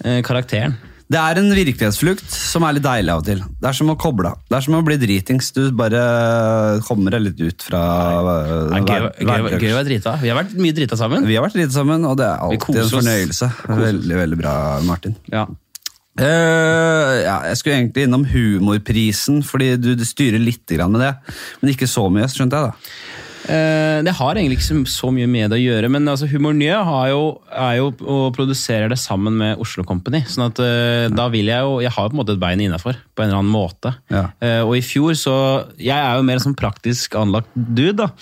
eh, karakteren. Det er en virkelighetsflukt som er litt deilig av og til. Det er som å koble av. Det er som å bli dritings. Du bare kommer deg litt ut fra gøy å være drita. Vi har vært mye drita sammen. Vi har vært drita sammen, og det er alltid en fornøyelse. Veldig, veldig bra, Martin. Ja. Eh, ja, jeg skulle egentlig innom humorprisen, fordi du, du styrer litt grann med det. Men ikke så mye, skjønte jeg da. Uh, det har egentlig ikke så, mye med det å gjøre, men altså, Humor Nye har jo, er jo og produserer det sammen med Oslo Company. sånn at eh, da vil jeg jo Jeg har jo på en måte et bein innafor, på en eller annen måte. Ja. Og i fjor så Jeg er jo mer sånn praktisk anlagt dude, da.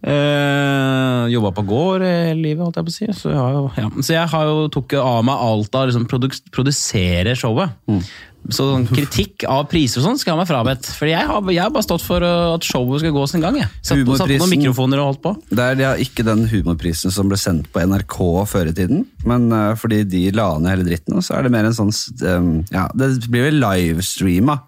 Uh, Jobba på gård hele livet, holdt jeg på å si. Så jeg har jo, ja. så jeg har jo tok av meg alt av liksom produk produsere showet. Mm. Så sånn kritikk av priser og sånn skal jeg meg frabedt. For jeg har, jeg har bare stått for uh, at showet skal gå sin gang. Jeg. Satt, satt på noen mikrofoner og holdt på. Det er ja, ikke den humorprisen som ble sendt på NRK før i tiden, men uh, fordi de la ned hele dritten, så er det mer en sånn um, Ja, det blir vel livestreama,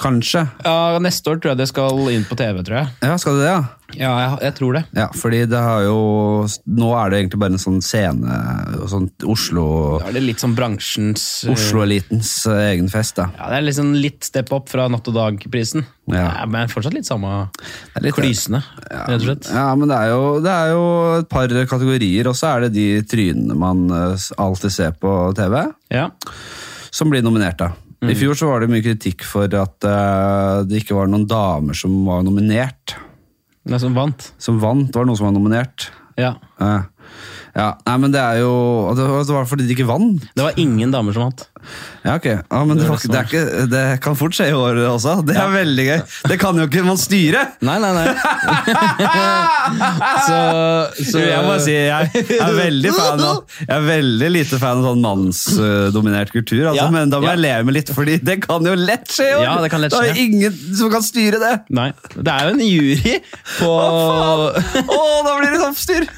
kanskje. Ja, Neste år tror jeg det skal inn på TV, tror jeg. Ja, skal det det, ja? Ja, jeg, jeg tror det. Ja, fordi det har jo Nå er det egentlig bare en sånn scene, sånn Oslo Da er det litt sånn bransjens uh, Oslo-elitens eh, egen fest, da. Ja, Det er liksom litt step up fra Natt og Dag-prisen. Ja. Men fortsatt litt samme litt- klysende, rett og slett. Ja, men det er, jo, det er jo et par kategorier, og så er det de trynene man eh, alltid ser på TV, Ja. som blir nominert, da. Mm. I fjor så var det mye kritikk for at uh, det ikke var noen damer som var nominert. Er som vant. Som vant, var det noen som var nominert. Ja. Eh, ja, nei, men det er jo Det var det var fordi de ikke vant. Det var ingen damer som vant. Ja, ok. Ja, men det, det, er ikke, det kan fort skje i år også. Det er veldig gøy. Det kan jo ikke man styre! Nei, nei, nei. så, så jeg må si, jeg er veldig fan av Jeg er veldig lite fan av sånn mannsdominert kultur, altså, Ja, men da må ja. jeg leve med litt, fordi det kan jo lett skje i år! Ja, det kan lett Da er skje. det ingen som kan styre det! Nei. Det er jo en jury på Å, da blir det oppstyr!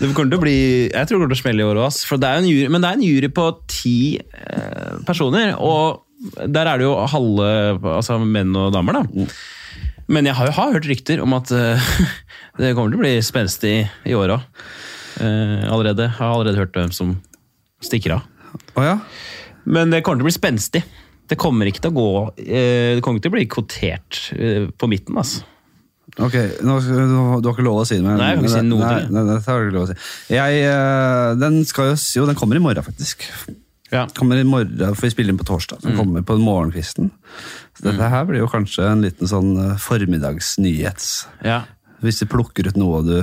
Det kommer til å bli Jeg tror det kommer til å smelle i år òg, for det er en jury, men det er en jury på ti eh, personer. Og der er det jo halve altså menn og damer, da. Men jeg har jo har hørt rykter om at eh, det kommer til å bli spenstig i år òg. allerede. Jeg har allerede hørt hvem som stikker av. Oh, ja? Men det kommer til å bli spenstig. Det kommer ikke til å gå eh, Det kommer ikke til å bli kvotert eh, på midten, altså. Ok, nå, nå- du har ikke lov å si det. Men, Nei, jeg kan ikke si noe nei, det. nei, det har du ikke lov å si. Jeg, eh, den skal jo, jo, den kommer i morgen, faktisk. Ja. Kommer i morgen, for vi spiller inn på torsdag. Mm. Den kommer på morgenkvisten. Så dette her blir jo kanskje en liten sånn eh, formiddagsnyhets. ja. Hvis du plukker ut noe du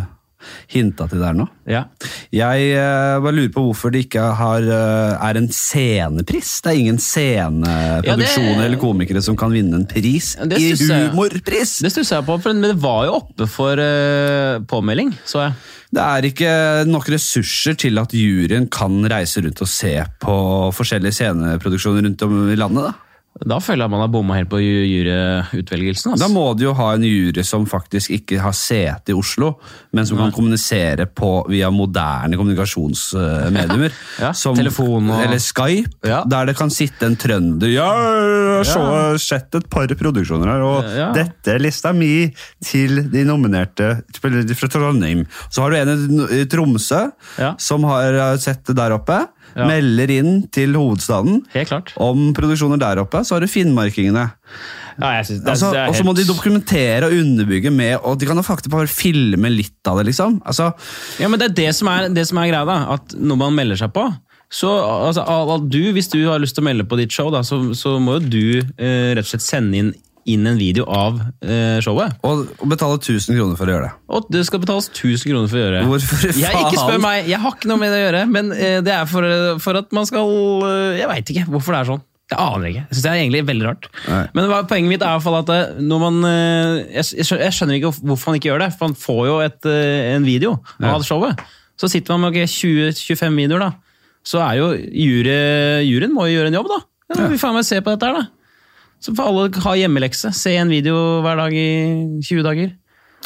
hinta til der nå. Ja. Jeg uh, bare lurer på hvorfor det ikke har, uh, er en scenepris. Det er ingen sceneproduksjoner Ja, eller komikere som kan vinne en pris Det i humorpris! Det stusser jeg på, men det var jo oppe for uh, påmelding, så jeg. Det er ikke nok ressurser til at juryen kan reise rundt og se på forskjellige sceneproduksjoner rundt om i landet. da. Da føler jeg man har bomma helt på juryutvelgelsen. juryutvelgelsen. Da Altså. må du jo ha en jury som faktisk ikke har sete i Oslo, men som kan kommunisere på via moderne kommunikasjonsmedier. Ja, som, telefon og- Eller Skype, Ja. der det kan sitte en trønder Ja, jeg har så sett et par produksjoner her, og Ja. dette er lista mi til de nominerte fra Trondheim. Så har du en i Tromsø Ja. som har sett det der oppe. Ja. Melder inn til hovedstaden Helt klart. om produksjoner der oppe. Så har du finnmarkingene. Ja, synes, det, Altså, det er og så må de dokumentere og underbygge med, og de kan jo faktisk bare filme litt av det, liksom. Altså, Ja, men det er det som er, det som er greia, da. At når man melder seg på så altså, al- al- du, Hvis du har lyst til å melde på ditt show, da, så, så må jo du eh, rett og slett sende inn, inn en video av eh, showet. og, og betale 1000 kroner for å gjøre det. Og det skal betales 1000 kroner for å gjøre. Hvorfor Jeg, ikke spør meg, jeg har ikke noe med det å gjøre, men eh, det er for, for at man skal eh, Jeg veit ikke hvorfor det er sånn. Jeg aner ikke. Jeg synes det er egentlig veldig rart. Nei. Men poenget mitt er i hvert fall at eh, når man eh, Jeg, jeg skjønner- ikke hvorfor man ikke gjør det, for man får jo et, en video Ja. av showet. Så sitter man med okay, 20-25 videoer, da. Så er jo jury, juryen må jo gjøre en jobb, da. Ja, Vi faen meg se på dette her, da. Så får alle ha hjemmelekse. Se en video hver dag i 20 dager.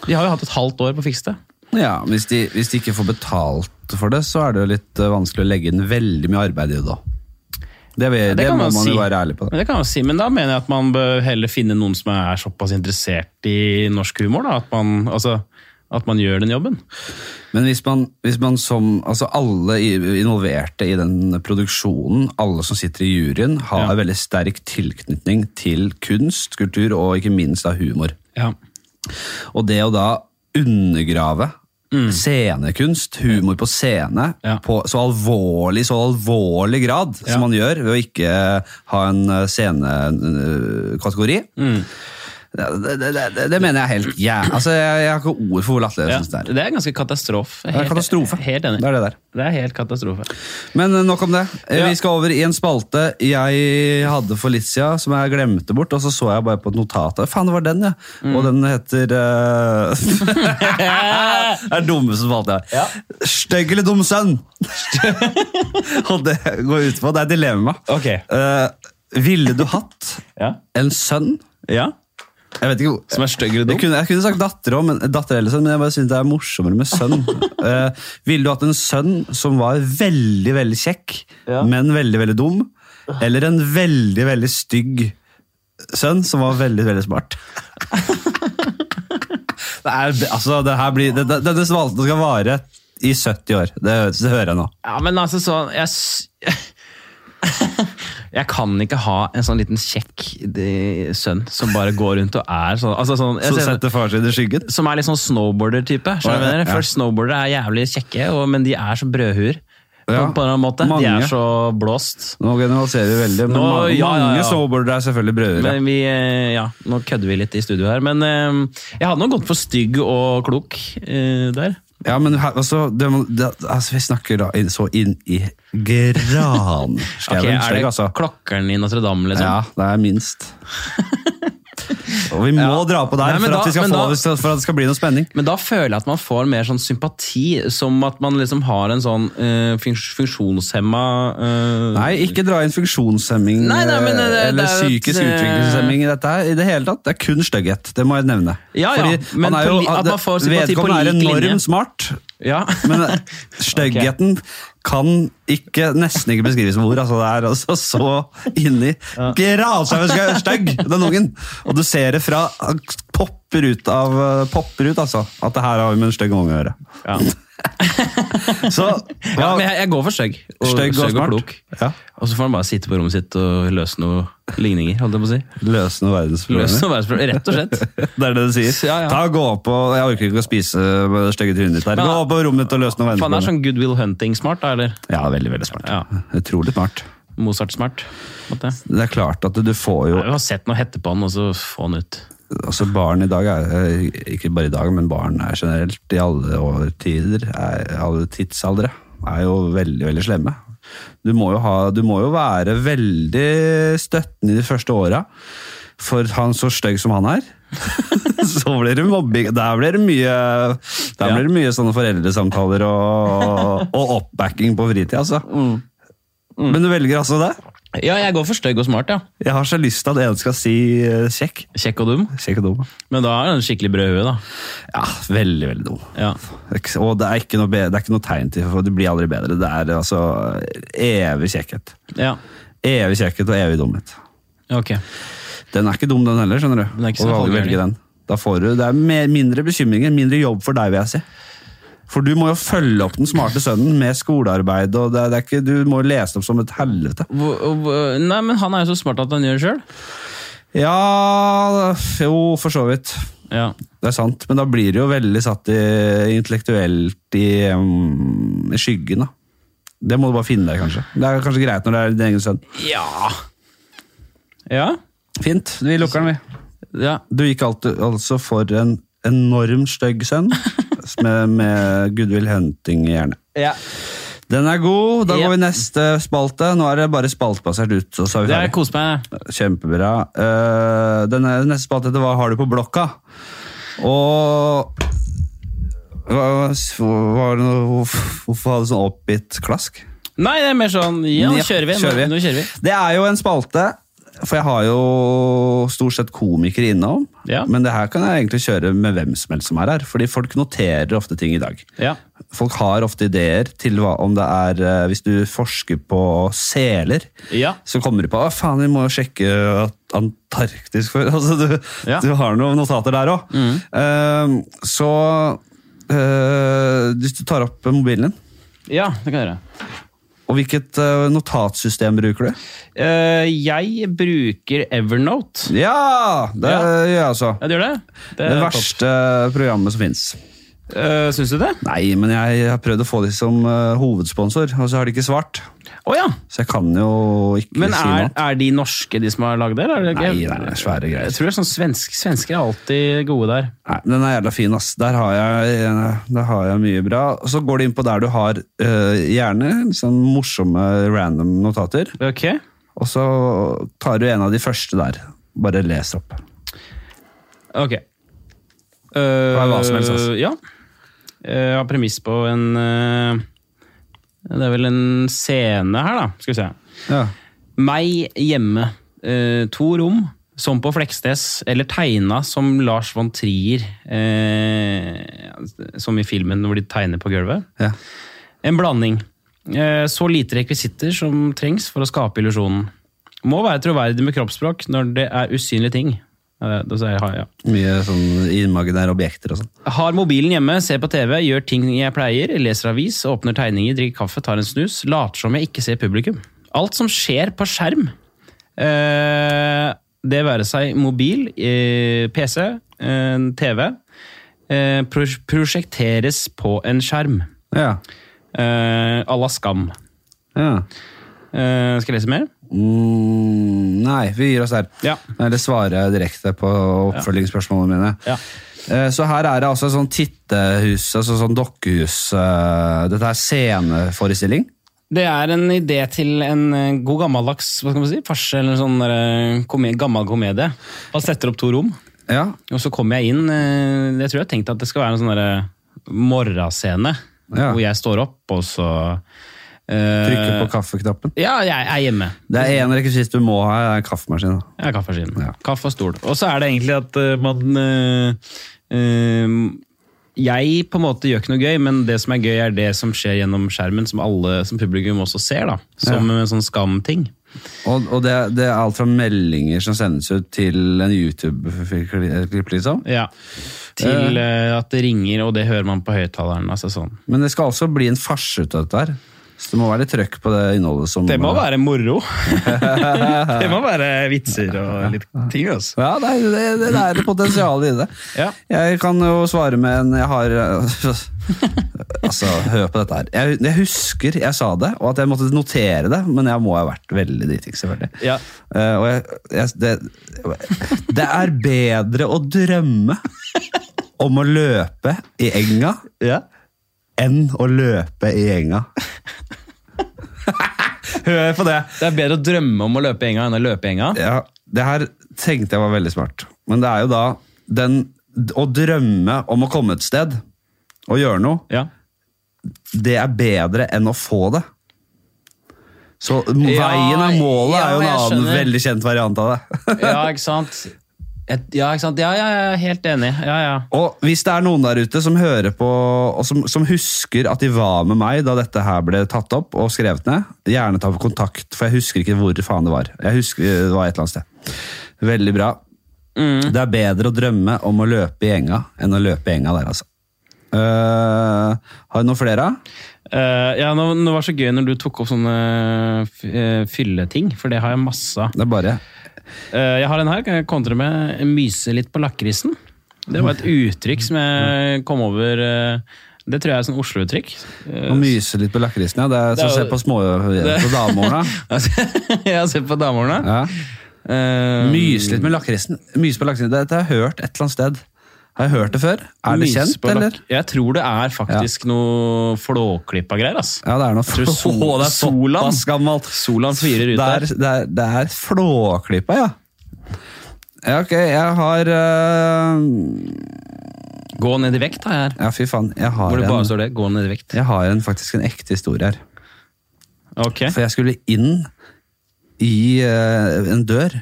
De har jo hatt et halvt år på å fikse det. Ja, hvis de, hvis de ikke får betalt for det, så er det jo litt eh, vanskelig å legge inn veldig mye arbeid i det da. Det, vil, det, det må man si. jo være ærlig på. Men det kan man si, men da mener jeg at man bør heller finne noen som er såpass interessert i norsk humor. Da, at, man, altså, at man gjør den jobben. Men hvis man, hvis man som altså alle involverte i den produksjonen, alle som sitter i juryen, har Ja. veldig sterk tilknytning til kunst, kultur og ikke minst da humor. Ja. Og det å da undergrave scenekunst, humor på scene, Mm. Ja. på så alvorlig, så alvorlig grad som man gjør ved å ikke ha en scenekategori, Mm. Det, det, det, mener jeg helt yeah. altså, jeg, jeg har ikke ord for hvor latterlig jeg Ja, syns det er. det er ganske katastrofe. Det er katastrofe. Helt enig. Det er det der. Det er helt katastrofe. Men eh, nok om det. Eh, Ja. Vi skal over i en spalte jeg hadde for litt siden, som jeg glemte bort, og så så jeg bare på et notat. Faen, det var den, ja. Mm. Og den heter uh... Det er dummeste spalte jeg har. Stygg eller dum sønn? og det går ut på Det er dilemma. Okay. Uh, ville du hatt Ja. en sønn? ja. Jeg vet ikke Som er stygg eller jeg kunne, jeg kunne sagt datter òg, men, datter eller sønn, men jeg bare synes det er morsommere med sønn. uh, ville du hatt en sønn som var veldig, veldig kjekk, Ja. men veldig, veldig dum? Eller en veldig, veldig stygg sønn som var veldig, veldig smart? det er, altså, det her blir, det, det, Denne svalten skal vare i 70 år. Det, det hører jeg nå. Ja, men altså sånn Jeg, jeg kan ikke ha en sånn liten kjekk sønn som bare går rundt og er sånn, altså sånn ser- setter far sin i skyggen. Som er litt sånn snowboarder-type. Ja. Først snowboardere er jævlig kjekke, og, men de er så brødhuer. Ja. på en måte. Mange. De er så blåst. Nå generaliserer vi veldig, men Nå, mange, ja, mange snowboardere er selvfølgelig brødre. Men vi, eh, ja, nå kødder vi litt i studio her, men eh, jeg hadde nok gått for stygg og klok eh, der. Ja, men her, altså, det, det, altså, vi snakker da inn, så inn i granskauen. okay, er det altså. klokkeren i Notre-Dame, liksom? Ja, det er minst. Og vi må Ja. dra på der Nei, for, da- at få, da- for at det skal bli noe spenning. Men da føler jeg at man får mer sånn sympati, som at man liksom har en sånn uh, funksjonshemma uh, Nei, ikke dra inn funksjonshemming Nei, nei, men det- eh, eller det et, psykisk eh, utviklingshemming i dette her. I det hele tatt. Det er kun stygghet. Det må jeg nevne. Ja, ja, Fordi men han er jo, at man får sympati på lik linje. vedkommende er enormt smart, Ja. men eh, styggheten kan ikke, nesten ikke beskrives med ord. Altså, det er altså så inni Grasauen stygg, den ungen! Og du ser det fra han popper ut av Popper ut, altså. At det her har vi med en stygg unge å gjøre. ja. Så ja men jeg, jeg går for stygg. Og, støgg og og klok. Ja. Og så får han bare sitte på rommet sitt og løse noe ligninger, holdt jeg på å si. Løse noen verdensproblemer. rett og slett. Det er det du sier. Ja, ja. Ta gå opp og, Jeg orker ikke å spise med det stygge trynet ditt der. Men- Gå opp på rommet ditt og løs noen verdensproblemer. det er sånn Goodwill Hunting-smart, da, eller? Ja, veldig, veldig smart. Ja. Utrolig smart. Mozart-smart. Det er klart at du får jo Jeg har sett noe hette på han, og så få han ut. Altså Barn i dag er eh, ikke bare i dag, men barn er generelt i alle årtider, er, alle tidsaldre, er jo veldig, veldig slemme. Du må jo, ha, du må jo være veldig støttende i de første åra. For han så stygg som han er, så blir det mobbing. Der blir det mye, der blir det mye sånne foreldresamtaler og, og oppbacking på fritida, altså. Men du velger altså det? Ja, jeg går for stygg og smart, ja. Jeg har så lyst til at en skal si eh, kjekk. Kjekk og dum. Kjekk og dum. Men da er en skikkelig brød i huet, da. Ja, veldig, veldig dum. Ja. Og det er ikke noe, be- det er ikke noe tegn til for det blir aldri bedre. Det er altså evig kjekkhet. ja. Evig kjekkhet og evig dumhet. Ok. Den er ikke dum, den heller, skjønner du. Den er ikke så halvgærlig. velge den. Da får du, det er mer, mindre bekymringer, mindre jobb for deg, vil jeg si. For du må jo følge opp den smarte sønnen med skolearbeid, og det, det er ikke, du må jo lese opp som et helvete. Nei, men han er jo så smart at han gjør det sjøl. Ja, jo, for så vidt. Ja. Det er sant, men da blir det jo veldig satt i, intellektuelt i, um, i skyggen, da. Det må du bare finne deg, kanskje. Det er kanskje greit når det er din egen sønn. ja. Ja. Fint, vi lukker den, vi. ja. Du gikk altså for en enormt stygg sønn, med, med Goodwill Hunting i hjernen. ja. Den er god, da yep. går vi neste spalte. Nå er det bare spaltbasert ut, så er vi Det er kos meg. Kjempebra. Uh, denne, neste spalte heter Hva har du på blokka? Og hva, hva, var det noe- hvorfor hadde du sånn oppgitt klask? Nei, det er mer sånn Ja, nå kjører vi. kjører vi. Nå, nå kjører vi. Det er jo en spalte, for jeg har jo stort sett komikere innom. Ja. Men det her kan jeg egentlig kjøre med hvem som helst som er her, fordi folk noterer ofte ting i dag. Ja. Folk har ofte ideer til hva om det er eh, Hvis du forsker på seler, Ja. så kommer du på at faen, vi må jo sjekke Antarktis før. Altså, du, du har noen notater der òg. så uh, hvis du tar opp mobilen din, ja, det kan jeg gjøre. Og hvilket eh, notatsystem bruker du? Eh, jeg bruker Evernote. Ja! Det Ja. gjør jeg altså. Ja, det gjør det? Det, topp. verste programmet som fins. Uh, Syns du det? Nei, men jeg har prøvd å få dem som eh, hovedsponsor, og så har de ikke svart. Å ja. Så jeg kan jo ikke Men si er, noe. er de norske, de som har lagd det? eller er Nei, det er svære greier. Jeg tror det er sånn svensk, Svensker er alltid gode der. Nei, Den er jævla fin, ass. Der har jeg, der har jeg mye bra. Og Så går du inn på der du har uh, gjerne sånn morsomme random notater, Ok. og så tar du en av de første der. Bare les opp. Ok. er hva som helst, altså. Ja. Eh, Jeg har premiss på en eh, Det er vel en scene her, da. Skal vi se. Ja. Meg hjemme. Eh, to rom, som på Fleksnes, eller tegna som Lars von Trier. Eh, som i filmen hvor de tegner på gulvet. Ja. En blanding. Eh, så lite rekvisitter som trengs for å skape illusjonen. Må være troverdig med kroppsspråk når det er usynlige ting. Eh, det sier ja. Mye sånn imaginære objekter og sånn. Har mobilen hjemme, ser på TV, gjør ting jeg pleier, leser avis, åpner tegninger, drikker kaffe, tar en snus, later som jeg ikke ser publikum. Alt som skjer på skjerm, eh, det være seg mobil, eh, PC, eh, TV, eh, prosjekteres på en skjerm. Ja. Eh, à la Skam. ja. Eh, skal jeg lese mer? Mm, nei, vi gir oss der. Ja. Eller svarer direkte på oppfølgingsspørsmålene mine. Ja. Eh, Så her er det altså sånn tittehus, altså sånn dokkehus eh, Dette er sceneforestilling. Det er en idé til en eh, god gammeldags hva skal man si, farse eller sånn komedie, gammel komedie. Man setter opp to rom. Ja. Og så kommer jeg inn Jeg tror jeg har tenkt at det skal være en sånn morgenscene. Ja. Hvor jeg står opp, og så Trykke på kaffeknappen. Ja, jeg er hjemme. Det er én rekvisitt du må ha, er en kaffemaskin. Ja, kaffemaskin. Ja. Kaffe og stol. Og så er det egentlig at eh, man øh, øh, Jeg på en måte gjør ikke noe gøy, men det som er gøy, er det som skjer gjennom skjermen, som alle som publikum også ser. da Som en sånn skamting. Og, og det, det er alt fra meldinger som sendes ut, til en YouTube-klipp, liksom. Ja. Til uh, at det ringer, og det hører man på høyttaleren. Altså sånn. Men det skal også bli en farse ut av dette her. Så det må være litt trøkk på det innholdet som Det må være moro. det må være vitser og litt ting, altså. Ja, det er det, det, det er det potensialet i det. Ja. Jeg kan jo svare med en Jeg har Altså, hør på dette her. Jeg, jeg husker jeg sa det, og at jeg måtte notere det, men jeg må ha vært veldig dritings, selvfølgelig. Ja. Uh, og jeg, jeg, det, det er bedre å drømme om å løpe i enga Ja. Enn å løpe i gjenga. Hør på det! Det er bedre å drømme om å løpe i gjenga enn å løpe i gjenga. Ja, det her tenkte jeg var veldig smart. Men det er jo da den Å drømme om å komme et sted og gjøre noe, Ja. det er bedre enn å få det. Så veien er målet ja, er jo en annen skjønner. veldig kjent variant av det. ja, ikke sant? Et, ja, ikke sant? Ja, ja, ja, helt enig. Ja, ja. Og hvis det er noen der ute som hører på, og som, som husker at de var med meg da dette her ble tatt opp og skrevet ned, gjerne ta kontakt, for jeg husker ikke hvor faen det var. Jeg husker det var et eller annet sted. Veldig bra. Mm. Det er bedre å drømme om å løpe i enga enn å løpe i enga der, altså. Uh, har du noen flere? Uh, ja, nå, nå var det så gøy når du tok opp sånne eh, fylleting, for det har jeg masse av. Det er bare Eh, jeg har en her, kan jeg kontre med myse litt på lakrisen. Det var et uttrykk som jeg kom over eh, Det tror jeg er sånn Oslo-uttrykk. Eh, å myse litt på lakrisen, ja. Det er som å se på små ja, se på damehorna. Ja. Uh, Myse litt med lakrisen. Myse på lakrisen. Dette har jeg hørt et eller annet sted. Har jeg hørt det før? Er det kjent, eller? Jeg tror det er faktisk noe flåklippa greier. ass. Ja, det er noe flå... Sol- det er Solan. gammelt. Solan firer ut er, der. det er, det er flåklippa, ja. Ja, ok, jeg har uh... Gå ned i vekt, da. her. Ja, fy faen. Jeg har, Hvor det bare en, står det. Gå ned i vekt. jeg har en, faktisk en ekte historie her. Ok, For jeg skulle inn i uh, en dør.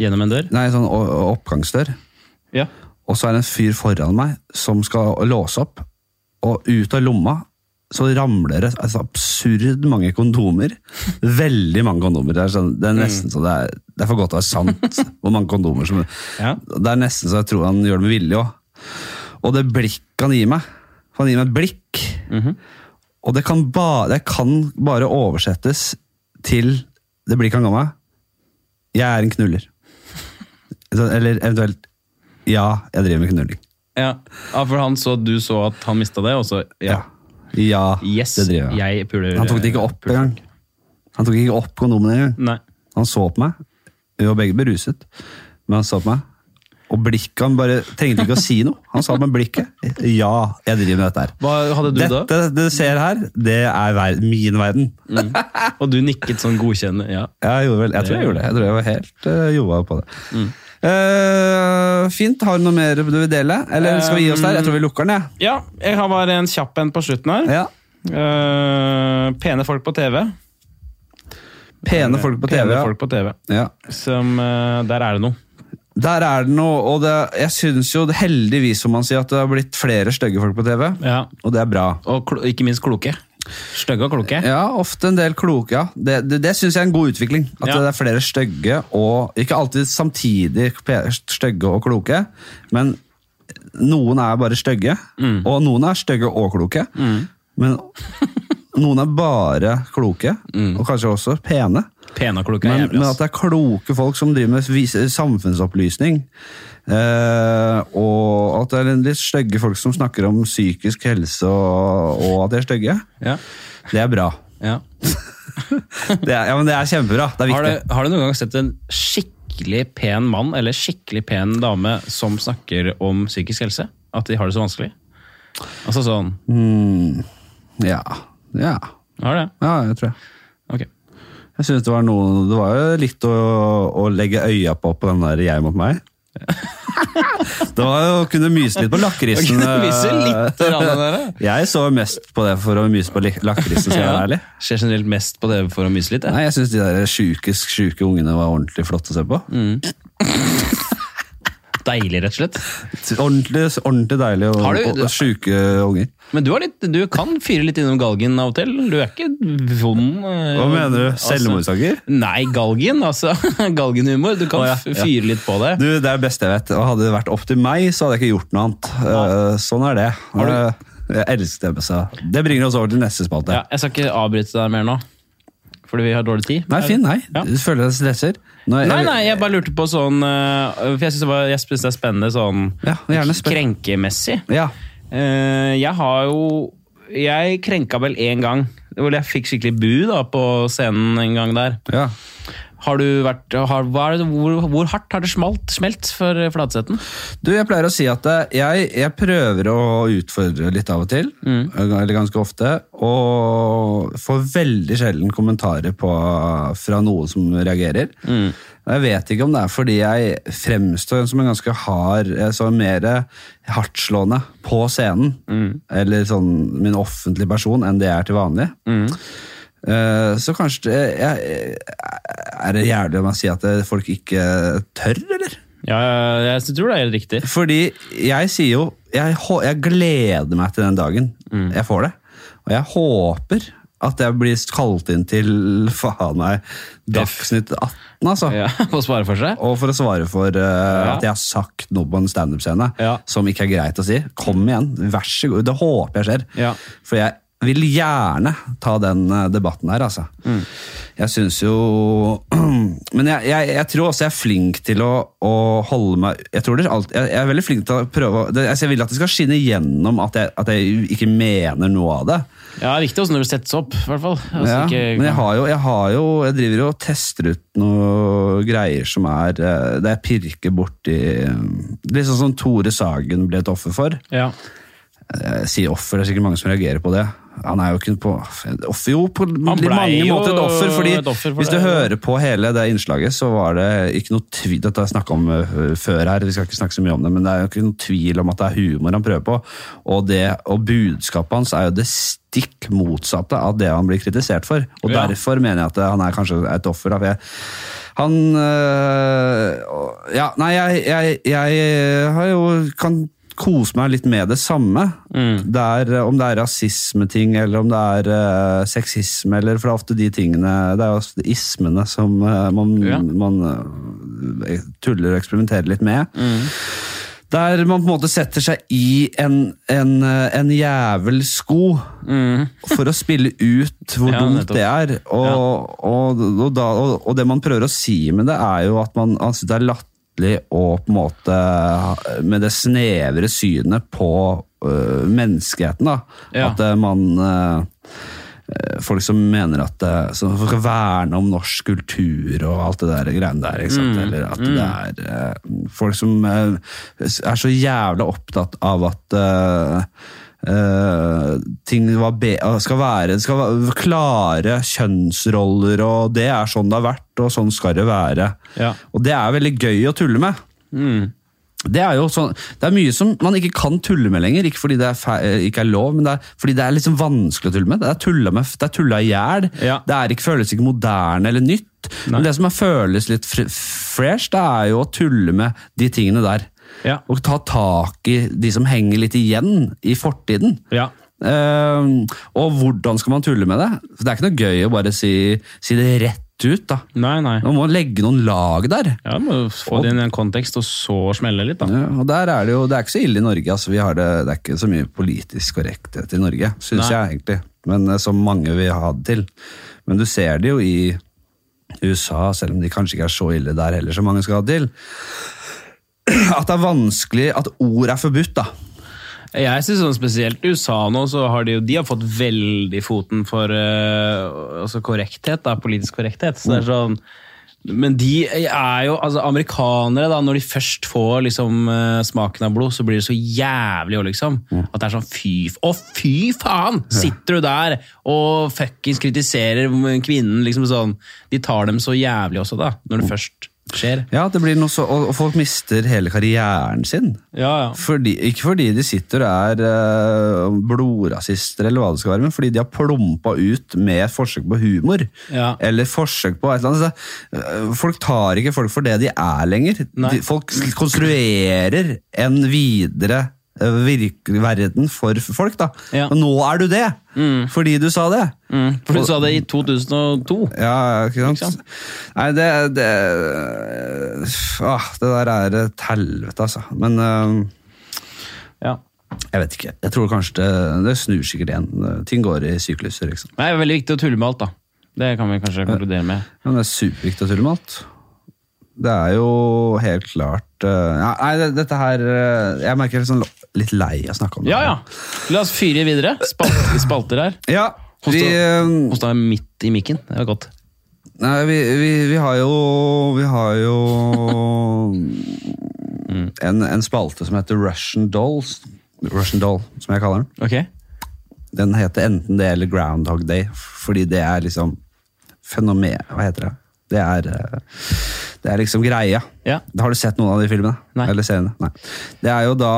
Gjennom en dør. Nei, sånn å- oppgangsdør. Ja. Og så er det en fyr foran meg som skal låse opp. Og ut av lomma så ramler det altså, absurd mange kondomer. Veldig mange kondomer. Det er, sånn, det er nesten så det er, det er for godt å være sant hvor mange kondomer som Ja. Det er nesten så jeg tror han gjør det med vilje òg. Og det blikket han gir meg Han gir meg et blikk. Og det kan, ba, det kan bare oversettes til det blikket han ga meg. Jeg er en knuller. Eller eventuelt Ja, jeg driver med knulling. Ja. ja, for han så du så at han mista det, og så ja. Ja, Yes, det driver jeg. jeg puler Han tok det ikke opp engang. Han tok ikke opp kondomene engang. Han så på meg. Vi var begge beruset, men han så på meg. Og blikket Han bare trengte ikke å si noe. Han sa med blikket ja, jeg driver med dette her. Hva hadde du da? Dette det du ser her, det er ver min verden. Og du nikket sånn godkjennende? Ja. Jeg, gjorde vel, jeg tror jeg gjorde det. Jeg tror jeg var helt uh, joa på det. Mm. Eh, fint. Har du noe mer du vil dele? Eller skal vi gi oss der? Jeg tror vi lukker den, jeg. ja, jeg har bare en kjapp en på slutten her. Ja. Uh, pene folk på TV. Pene folk på TV. Ja. folk på TV. Ja. Som, uh, der er det noe. Der er det noe, og det, jeg syns jo heldigvis som man sier, at det har blitt flere stygge folk på TV. Ja. Og det er bra. Og ikke minst kloke. Stygge og kloke. Ja, ofte en del kloke, ja. Det, det, det syns jeg er en god utvikling. At Ja. det er flere stygge, og ikke alltid samtidig stygge og kloke, men noen er bare stygge, og noen er stygge og kloke. Men noen er bare kloke, og kanskje også pene. Pene og kloke Men, men at det er kloke folk som driver med samfunnsopplysning, eh, og at det er litt stygge folk som snakker om psykisk helse og, og at de er stygge, Ja. det er bra. Ja. Det er, ja, men det er kjempebra. Det er Har, du, har du noen gang sett en skikkelig pen mann eller skikkelig pen dame som snakker om psykisk helse? At de har det så vanskelig? Altså sånn Ja. Ja. Har det? ja, jeg tror jeg. Okay. Jeg synes det var noe Det var jo litt å, å legge øya på på den der jeg mot meg. det var å kunne myse litt på lakrisen. Eh. Jeg så mest på det for å myse på lakrisen, skal jeg være ærlig. Skjer generelt mest på det for å myse litt. Jeg. Nei, jeg syns de der sjuke, sjuke ungene var ordentlig flotte å se på. Deilig, rett og slett. Ordentlig, ordentlig deilig og, du- og, og sjuke unger. Men du, har litt, du kan fyre litt innom galgen av og til. Du er ikke vond. eh, Hva mener du? altså- Nei, galgen. Altså, galgenhumor. Du kan oh, ja, ja. fyre litt på det. Du, Det er det beste jeg vet. Og Hadde det vært opp til meg, så hadde jeg ikke gjort noe annet. Eh, sånn er det. Eh, Jeg elsker det. Så. Det bringer oss over til neste spalte. Ja, jeg skal ikke avbryte deg mer nå, fordi vi har dårlig tid. Nei, fin, nei. Ja. Du føler deg stresser? Nei, Nei, nei, jeg bare lurte på sånn For jeg syns det, det er spennende sånn Ja, krenkemessig. Ja. Eh, jeg har jo Jeg krenka vel én gang. Hvor jeg fikk skikkelig bu da på scenen en gang der. ja. Har du vært, har, det, hvor, hvor hardt har det smalt, smelt for Flatsetten? Du, jeg pleier å si at eh, jeg, jeg prøver å utfordre litt av og til, Mm. eller ganske ofte, og får veldig sjelden kommentarer på, fra noen som reagerer. Mm. Jeg vet ikke om det er fordi jeg fremstår som en ganske hard, jeg så mer hardtslående på scenen, Mm. eller sånn min offentlige person, enn det jeg er til vanlig. Eh, Så kanskje jeg, Er det jævlig om jeg sier at folk ikke tør, eller? Ja, jeg, tror det er helt riktig. Fordi jeg sier jo Jeg, jeg gleder meg til den dagen Mm. jeg får det. Og jeg håper at jeg blir kalt inn til faen meg Dagsnytt 18, altså. Ja, Å svare for seg? Og for å svare for eh, at jeg har sagt noe på en standup-scene Ja. som ikke er greit å si. Kom igjen, vær så god. Det håper jeg skjer. Ja. For jeg vil gjerne ta den eh, debatten her, altså. Mm. Jeg syns jo Men jeg, jeg, jeg tror også jeg er flink til å, å holde meg Jeg tror det alt, jeg, er veldig flink til å prøve å det, altså Jeg vil at det skal skinne gjennom at jeg, at jeg ikke mener noe av det. Ja, Viktig også når det settes opp, i hvert fall. Altså, Ja, ikke- men jeg har, jo, jeg har jo Jeg driver jo og tester ut noe greier som er det Der jeg pirker borti Litt sånn som Tore Sagen ble et offer for. ja. Jeg sier offer, det er sikkert mange som reagerer på det. Han er jo ikke på offer, jo på mange måter et offer. fordi et offer for Hvis du det, hører på hele det innslaget, så var det ikke noe tvil Dette har jeg snakka om øh, før her, vi skal ikke snakke så mye om det, men det er jo ikke noe tvil om at det er humor han prøver på. Og, det, og budskapet hans er jo det stikk motsatte av det han blir kritisert for. Og Ja. derfor mener jeg at han er kanskje et offer. av han øh, Ja, nei, jeg, jeg, jeg har jo kan kose meg litt med det samme. Mm. er, eh, om det er rasismeting, eller om det er uh, sexisme, eller for det er ofte de tingene Det er jo ismene som uh, man, Ja. man uh, tuller og eksperimenterer litt med. Der man på en måte setter seg i en, en, en jævelsko mm. for å spille ut hvor Ja, dumt det er. Og, og, og, da, og, det man prøver å si med det, er jo at man synes det er latterlig og på en måte med det snevre synet på uh, menneskeheten. da. Ja. At øh, man øh, Folk som mener at som skal verne om norsk kultur og alt det der greiene der. ikke sant? Eller at det er uh, folk som er så jævla opptatt av at øh, ting skal være skal være klare kjønnsroller, og det er sånn det har vært, og sånn skal det være. Ja. Og det er veldig gøy å tulle med. Det er jo sånn, det er mye som man ikke kan tulle med lenger, ikke fordi det er ikke er lov, men det er fordi det er liksom vanskelig å tulle med. Det er tulla, med, det er tulla i hjel. Ja. Det er ikke, føles ikke moderne eller nytt. Men det som er, føles litt fresh, det er jo å tulle med de tingene der. Ja. Og ta tak i de som henger litt igjen i fortiden. Ja. Uh, og hvordan skal man tulle med det? For Det er ikke noe gøy å bare si, si det rett ut. da. Nei, nei. Man må legge noen lag der. Ja, må få det inn i en kontekst, og så smelle litt, da. Ja, og der er det jo, det er ikke så ille i Norge. altså vi har Det det er ikke så mye politisk korrekthet i Norge, syns jeg egentlig. Men eh, Som mange vil ha det til. Men du ser det jo i USA, selv om de kanskje ikke er så ille der heller, som mange skal ha det til. At det er vanskelig at ord er forbudt. da. Jeg synes sånn Spesielt i USA nå, så har de jo de har fått veldig foten for uh, altså korrekthet, da, politisk korrekthet. Så det er sånn, men de er jo altså Amerikanere, da, når de først får liksom eh, smaken av blod, så blir det så jævlig òg, liksom. At det er sånn fy Å, fy faen! Sitter du der og fuckings kritiserer kvinnen, liksom sånn. De tar dem så jævlig også, da, når du først skjer. Ja, det blir noe så, og, og folk mister hele karrieren sin. Ja, ja. Fordi, ikke fordi de sitter og er uh, blodrasister, eller hva det skal være, men fordi de har plumpa ut med et forsøk på humor. Ja. Eller forsøk på et eller annet. Så, eh, folk tar ikke folk for det de er lenger. De, folk konstruerer en videre virkelig verden for folk. da. Ja. Og nå er du det! Fordi du sa det. Mm, for du sa det i 2002. Ja, ikke sant? Ikke sant? Nei, det det, ah, det der er et helvete, altså. Men eh, Ja. Jeg vet ikke. Jeg tror kanskje det, det snur sikkert igjen. Ting går i sykluser. liksom. Det er veldig viktig å tulle med alt, da. Det kan vi kanskje konkludere med. Men det er superviktig å tulle med alt. Det er jo helt klart ja, Nei, dette her eh, Jeg merker jeg er sånn litt lei av å snakke om det. Ja, ja. La oss fyre videre. Spalt, spalter her. Ja, vi, eh, Hos deg midt i mikken. Det var godt. Nei, vi, vi, vi har jo Vi har jo en, en spalte som heter Russian Dolls. Russian Doll, som jeg kaller den. Ok. Den heter enten det eller Groundhog Day, fordi det er liksom fenomen Hva heter det? Det er, eh, det er liksom greia. Ja. Har du sett noen av de filmene? Nei. Eller seriene? Nei. Det er jo da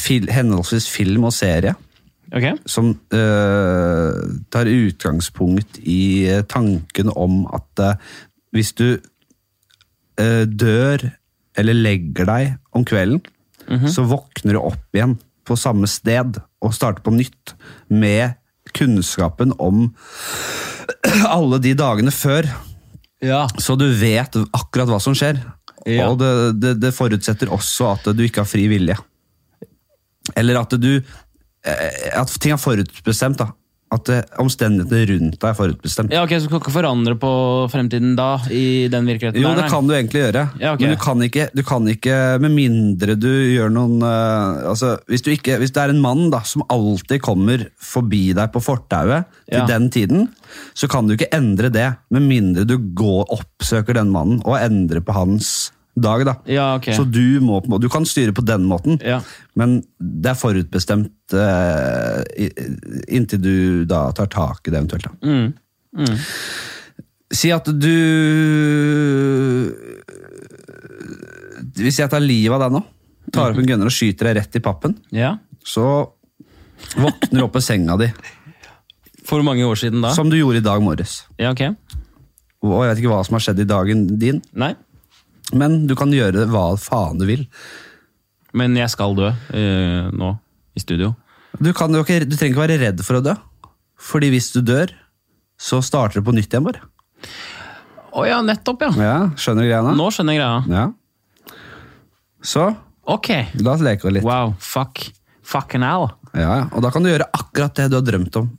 fil, henholdsvis film og serie Okay. som eh, tar utgangspunkt i eh, tanken om at eh, hvis du eh, dør eller legger deg om kvelden, så våkner du opp igjen på samme sted og starter på nytt med kunnskapen om alle de dagene før. Ja. Så du vet akkurat hva som skjer. Ja. Og det, det, det forutsetter også at du ikke har fri vilje. Eller at du eh, At ting er forutbestemt. da. At eh, omstendighetene rundt deg er forutbestemt. ja, ok, Så du kan ikke forandre på fremtiden da, i den virkeligheten? Jo, det kan du egentlig gjøre. Ja, okay. Men du kan, ikke, du kan ikke, med mindre du gjør noen uh, altså, hvis, du ikke, hvis det er en mann da, som alltid kommer forbi deg på fortauet til Ja. den tiden, så kan du ikke endre det, med mindre du går oppsøker den mannen og endrer på hans dag. da. Ja, okay. Så du, må, du kan styre på den måten, Ja. men det er forutbestemt uh, inntil du da tar tak i det eventuelt. da. Mm. Si at du Hvis jeg tar livet av deg nå, tar opp en gunner og skyter deg rett i pappen, Ja. så våkner du opp i senga di, For mange år siden da? som du gjorde i dag morges. Ja, ok. Og jeg vet ikke hva som har skjedd i dagen din, Nei, men du kan gjøre hva faen du vil. men jeg skal dø eh, nå, i studio. Du, kan jo ikke, du trenger ikke være redd for å dø, fordi hvis du dør, så starter det på nytt igjen bare. Å ja, nettopp, ja. Ja, skjønner du greia nå? Nå skjønner jeg greia. Ja. Så, Ok. la oss leke litt. Wow, fuck. Fucking hell. Ja, ja. og da kan du gjøre akkurat det du har drømt om.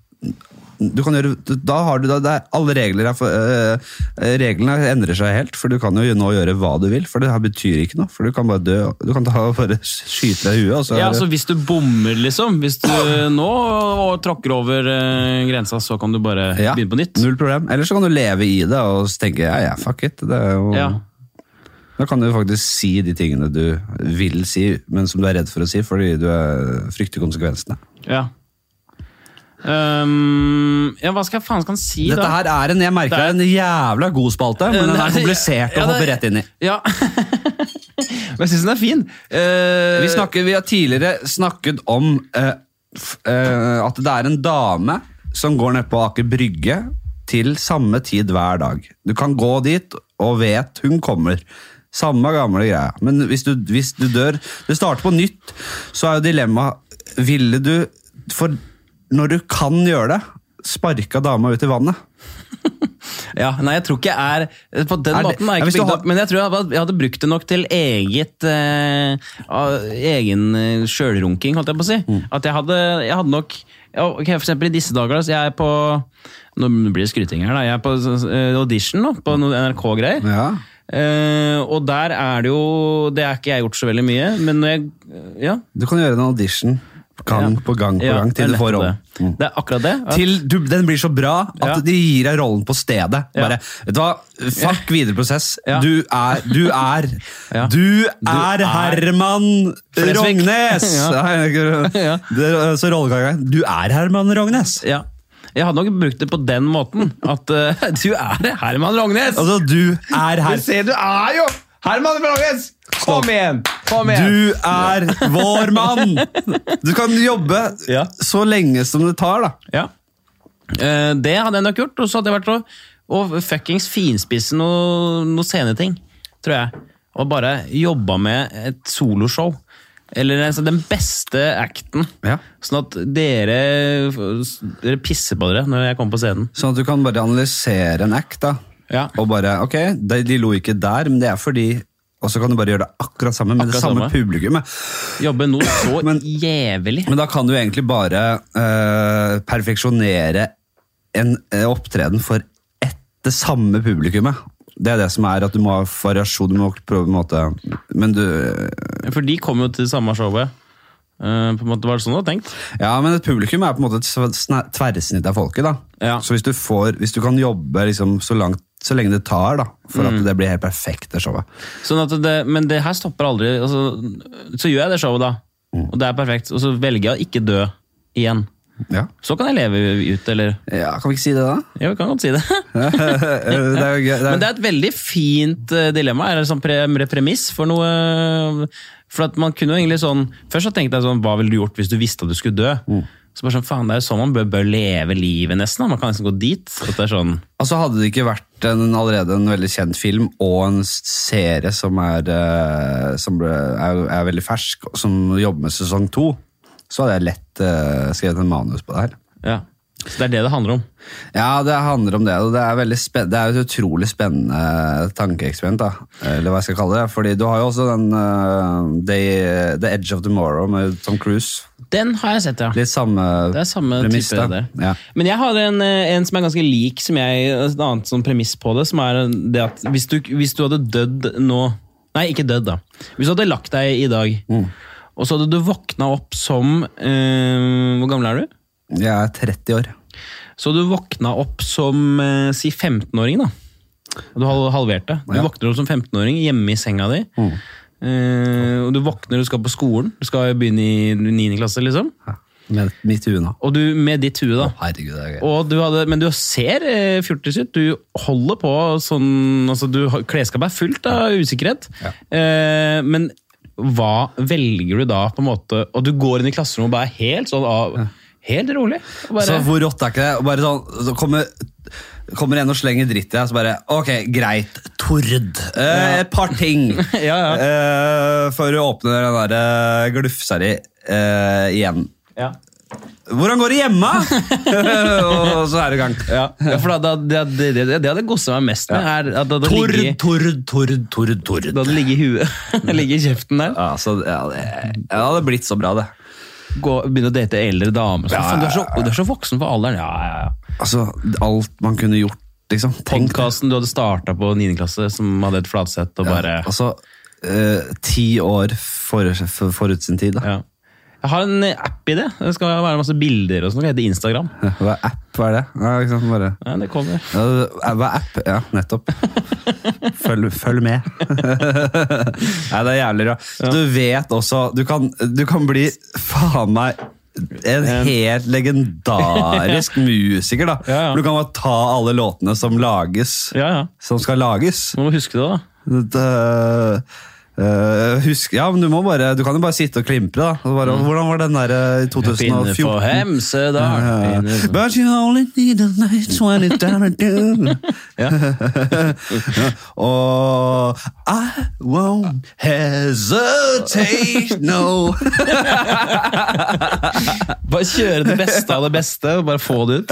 Du kan gjøre, da har du, da, er, alle regler er for, øh, reglene endrer seg helt, for du kan jo nå gjøre hva du vil, for det her betyr ikke noe. For du kan bare dø, du kan ta, bare skyte deg i huet, så Ja, altså så Hvis du bommer, liksom Hvis du nå tråkker over eh, grensa, så kan du bare ja, begynne på nytt? Null problem. Eller så kan du leve i det og tenke ja, ja, fuck it. Det er jo, Ja. Da kan du faktisk si de tingene du vil si, men som du er redd for å si, fordi du er, frykter konsekvensene. ja. Um, ja, hva skal jeg faen skal han si, Dette da? her er en jeg merker er- en jævla god spalte, men den er komplisert å Ja, hoppe rett inn i. Ja. Men jeg syns den er fin. Uh, Vi, snakker, vi har tidligere snakket om uh, f, uh, at det er en dame som går ned på Aker Brygge til samme tid hver dag. Du kan gå dit og vet hun kommer. Samme gamle greia. Men hvis du, hvis du dør Det starter på nytt, så er jo dilemmaet Ville du For når du kan gjøre det, sparka dama ut i vannet? Ja, nei, jeg tror ikke jeg er På den Er det- måten er jeg ikke bygd opp, men jeg tror jeg hadde, jeg hadde brukt det nok til eget eh, egen eh, sjølrunking, holdt jeg på å si. Mm. At jeg hadde, jeg hadde nok ok, For eksempel i disse dager, så jeg er på Nå blir det skryting her, da. Jeg er på eh, audition nå, på NRK-greier. Ja. Eh, og der er det jo Det har ikke jeg gjort så veldig mye, men når jeg Ja. Du kan gjøre en audition gang Ja. på gang på ja, gang til du får rollen. Mm. det. Det er akkurat det. at- til du, den blir så bra at Ja. de gir deg rollen på stedet. Bare, vet du hva? Fuck videre prosess. Du er Du er. Du er er Herman Rognes! Så rollegangeren. Du er Herman Rognes! Ja. Jeg hadde nok brukt det på den måten. At uh, du er Herman Rognes! Altså, du er her. ser, du er jo Herman Brages! Kom igjen! Kom Du er vår mann! Du kan jobbe Ja. så lenge som det tar, da. Ja. Eh, det hadde jeg nok gjort, og så hadde jeg vært å, og fuckings finspisse noen noe sceneting, tror jeg. Og bare jobba med et soloshow. Eller altså, den beste acten. Ja. Sånn at dere, dere pisser på dere når jeg kommer på scenen. Sånn at du kan bare analysere en act, da. Ja. Og bare, ok, de, de lo ikke der, men det er fordi og så kan du bare gjøre det akkurat samme med det samme samme. publikummet. Jobbe noe så Men- jævlig. Men da kan du egentlig bare eh, perfeksjonere en eh, opptreden for ett, det samme publikummet. Det er det som er at du må ha variasjon, du må prøve på en måte Men du For de kom jo til det samme showet. Uh, på en måte Var det sånn du hadde tenkt? Ja, men et publikum er på en måte et tverrsnitt av folket, da. Ja. Så hvis du får Hvis du kan jobbe liksom så langt så lenge det tar, da, for Mm. at det blir helt perfekt, det showet. Sånn at det, men det her stopper aldri. Altså, så gjør jeg det showet, da. Mm. Og det er perfekt. Og så velger jeg å ikke dø igjen. Ja. Så kan jeg leve ut, eller ja, kan vi ikke si det, da? Ja, vi kan godt si det. det er gøy. Det er, Men det er et veldig fint eh, dilemma, eller sånn pre premiss for noe eh, For at man kunne jo egentlig sånn Først så tenkte jeg sånn, hva ville du gjort hvis du visste at du skulle dø? Mm. Så bare sånn, faen, Det er jo sånn man bør, bør leve livet, nesten. da. Man kan nesten gå dit. At det er sånn, Altså Hadde det ikke vært en, allerede en veldig kjent film og en serie som er, eh, som er, er veldig fersk, som jobber med sesong to, så hadde jeg lett uh, skrevet en manus på det her. ja. Så det er det det handler om. Ja, det handler om det. og Det er, det er et utrolig spennende tankeeksperiment. da, Eller hva jeg skal kalle det. Fordi du har jo også den uh, The, The Edge of Tomorrow med Tom Cruise. Den har jeg sett, ja. Litt samme Det er samme premiss. type da. Ja. Men jeg har en, eh, en som er ganske lik som jeg, et annet sånn premiss på det, som er det at hvis du, hvis du hadde dødd nå Nei, ikke dødd, da. Hvis du hadde lagt deg i dag, Mm. og så hadde du våkna opp som eh, Hvor gammel er du? Jeg er 30 år. Så du våkna opp som eh, si 15-åring, da. Du har halvert det. Du Ja. våkner opp som 15-åring hjemme i senga di. Eh, og du våkner, du skal på skolen. Du skal begynne i 9. klasse, liksom. Ja. Med mitt hue nå. Og du med ditt hue, da. Herregud, det er gøy. Og du hadde, men du ser eh, fjortis ut. Du holder på sånn altså du, Klesskapet er fullt av usikkerhet. Ja. Eh, men hva velger du da, på en måte? Og du går inn i klasserommet og bare er helt sånn av, Helt rolig. Bare, Så hvor rått er ikke det? Bare sånn, så kommer, kommer en og slenger dritt i deg, så bare Ok, greit. Tord. Eh, et par ting. Ja, ja. Eh, før du åpner den der eh, glufsa di eh, igjen. ja. Hvordan går det hjemme? og så er det i gang. Ja, for da, da, det, det, det, det hadde gossa meg mest med, er at det Tord, ligger, Tord, Tord, Tord, Tord. det hadde ligget i huet. ligget i kjeften der. Ja, så, ja, det, ja, det hadde blitt så bra, det. Gå, begynne å date eldre damer. Så, Ja, faen, du, er så, du er så voksen for alderen. Ja, ja, ja. Altså, alt man kunne gjort, liksom. Podkasten du hadde starta på 9. klasse, som hadde et flatsett og bare altså, eh, ti år for, for, forut sin tid, da. Jeg har en app i det. Det skal være masse bilder og sånn. Det heter Instagram. Hva er app? Hva er det? Ja, ikke sant, bare... Ja, det kommer. Ja, hva er app? Ja, nettopp. Følg, følg med. Nei, det er jævlig bra. Ja. Du vet også Du kan, du kan bli faen meg en helt legendarisk musiker, da. Ja, ja. Du kan bare ta alle låtene som lages, Ja, ja. som skal lages. Du må huske det, da. Det, eh, husk, ja, men du må bare Du kan jo bare sitte og klimpre, da. Bare, Hvordan var den der eh, i Pinne 2014? på Hemsedal. Pinne på- But you only need a night when it's down and do. Og I won't hesitate, no. Bare kjøre det beste av det beste, og bare få det ut.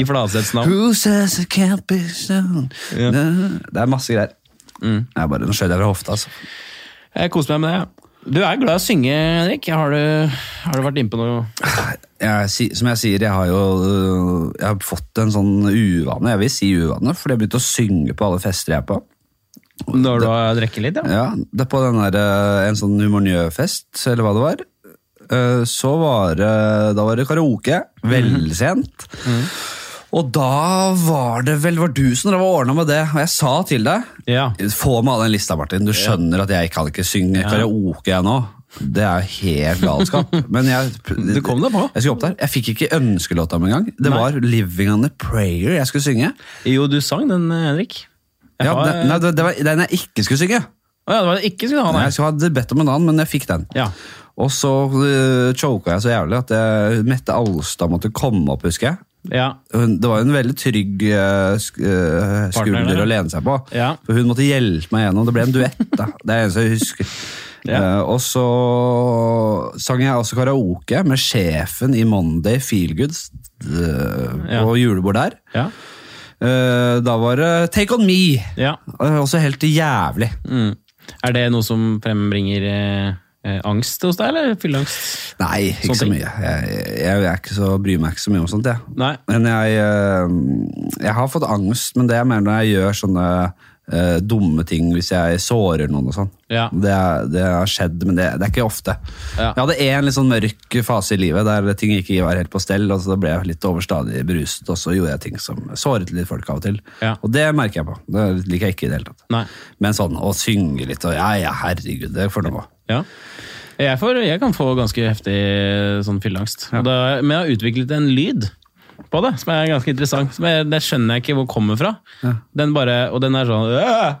I Fladseths navn. Who says it can't be? Ja. Det er masse greier. Mm. Jeg bare, Nå skjøt jeg fra hofta, altså. Jeg koser meg med det. Du er glad i å synge, Henrik. Har du, har du vært innpå noe Jeg, som jeg sier, jeg har jo jeg har fått en sånn uvane, jeg vil si uvane, for jeg begynte å synge på alle fester jeg er på. når du har drukket litt? Ja. Ja, det er på den der, øh, en sånn humornjø-fest, eller hva det var. Øh, Så var det, da var det karaoke, velsent. Og da var det vel, var du som var ordna med det, og jeg sa til deg, ja. få med all den lista, Martin, du skjønner at jeg kan ikke synge karaoke jeg nå. Det er helt galskap. Men jeg, Du kom deg på. Jeg skulle opp der. Jeg fikk ikke ønskelåta en gang. Det Nei. var 'Living on a Prayer' jeg skulle synge. Jo, du sang den, Henrik. Jeg Ja, har- den, nei, det, var den jeg ikke skulle synge. Å ja, det var det ikke skulle ha, nei. Jeg skulle hadde bedt om en annen, men jeg fikk den. Ja. Og så uh, choka jeg så jævlig at jeg, Mette Alstad måtte komme opp, husker jeg. Ja. Det var jo en veldig trygg uh, uh, Partner, skulder å lene seg på. Ja. For hun måtte hjelpe meg gjennom. Det ble en duett. da. Det er det eneste jeg husker. Ja. Uh, og så sang jeg også karaoke med sjefen i Monday Feelgoods uh, på julebord der. Ja. Eh, da var det Take On Me. ja. Eh, også helt jævlig. Mm. Er det noe som frembringer eh, angst hos deg, eller fylleangst? Nei, ikke Sånne så ting. mye. Jeg, jeg, jeg er ikke så, bryr meg ikke så mye om sånt, jeg. Nei. Men jeg, eh, jeg har fått angst, men det er mer når jeg gjør sånne eh, dumme ting hvis jeg sårer noen og sånn. Ja. Det, det har skjedd, men det, det er ikke ofte. Ja. Jeg hadde en litt sånn mørk fase i livet der ting ikke var helt på stell, og så ble jeg litt overstadig beruset, og så gjorde jeg ting som såret litt folk av og til. Ja. Og det merker jeg på. Det liker jeg ikke i det hele tatt. Nei. Men sånn å synge litt og ja, ja, herregud, det får nå gå. Ja. Jeg, får, jeg kan få ganske heftig sånn fylleangst. Ja. men jeg har utviklet en lyd på det, som er ganske interessant. Som jeg, det skjønner jeg ikke hvor kommer fra. Den bare, og den er sånn «Åh!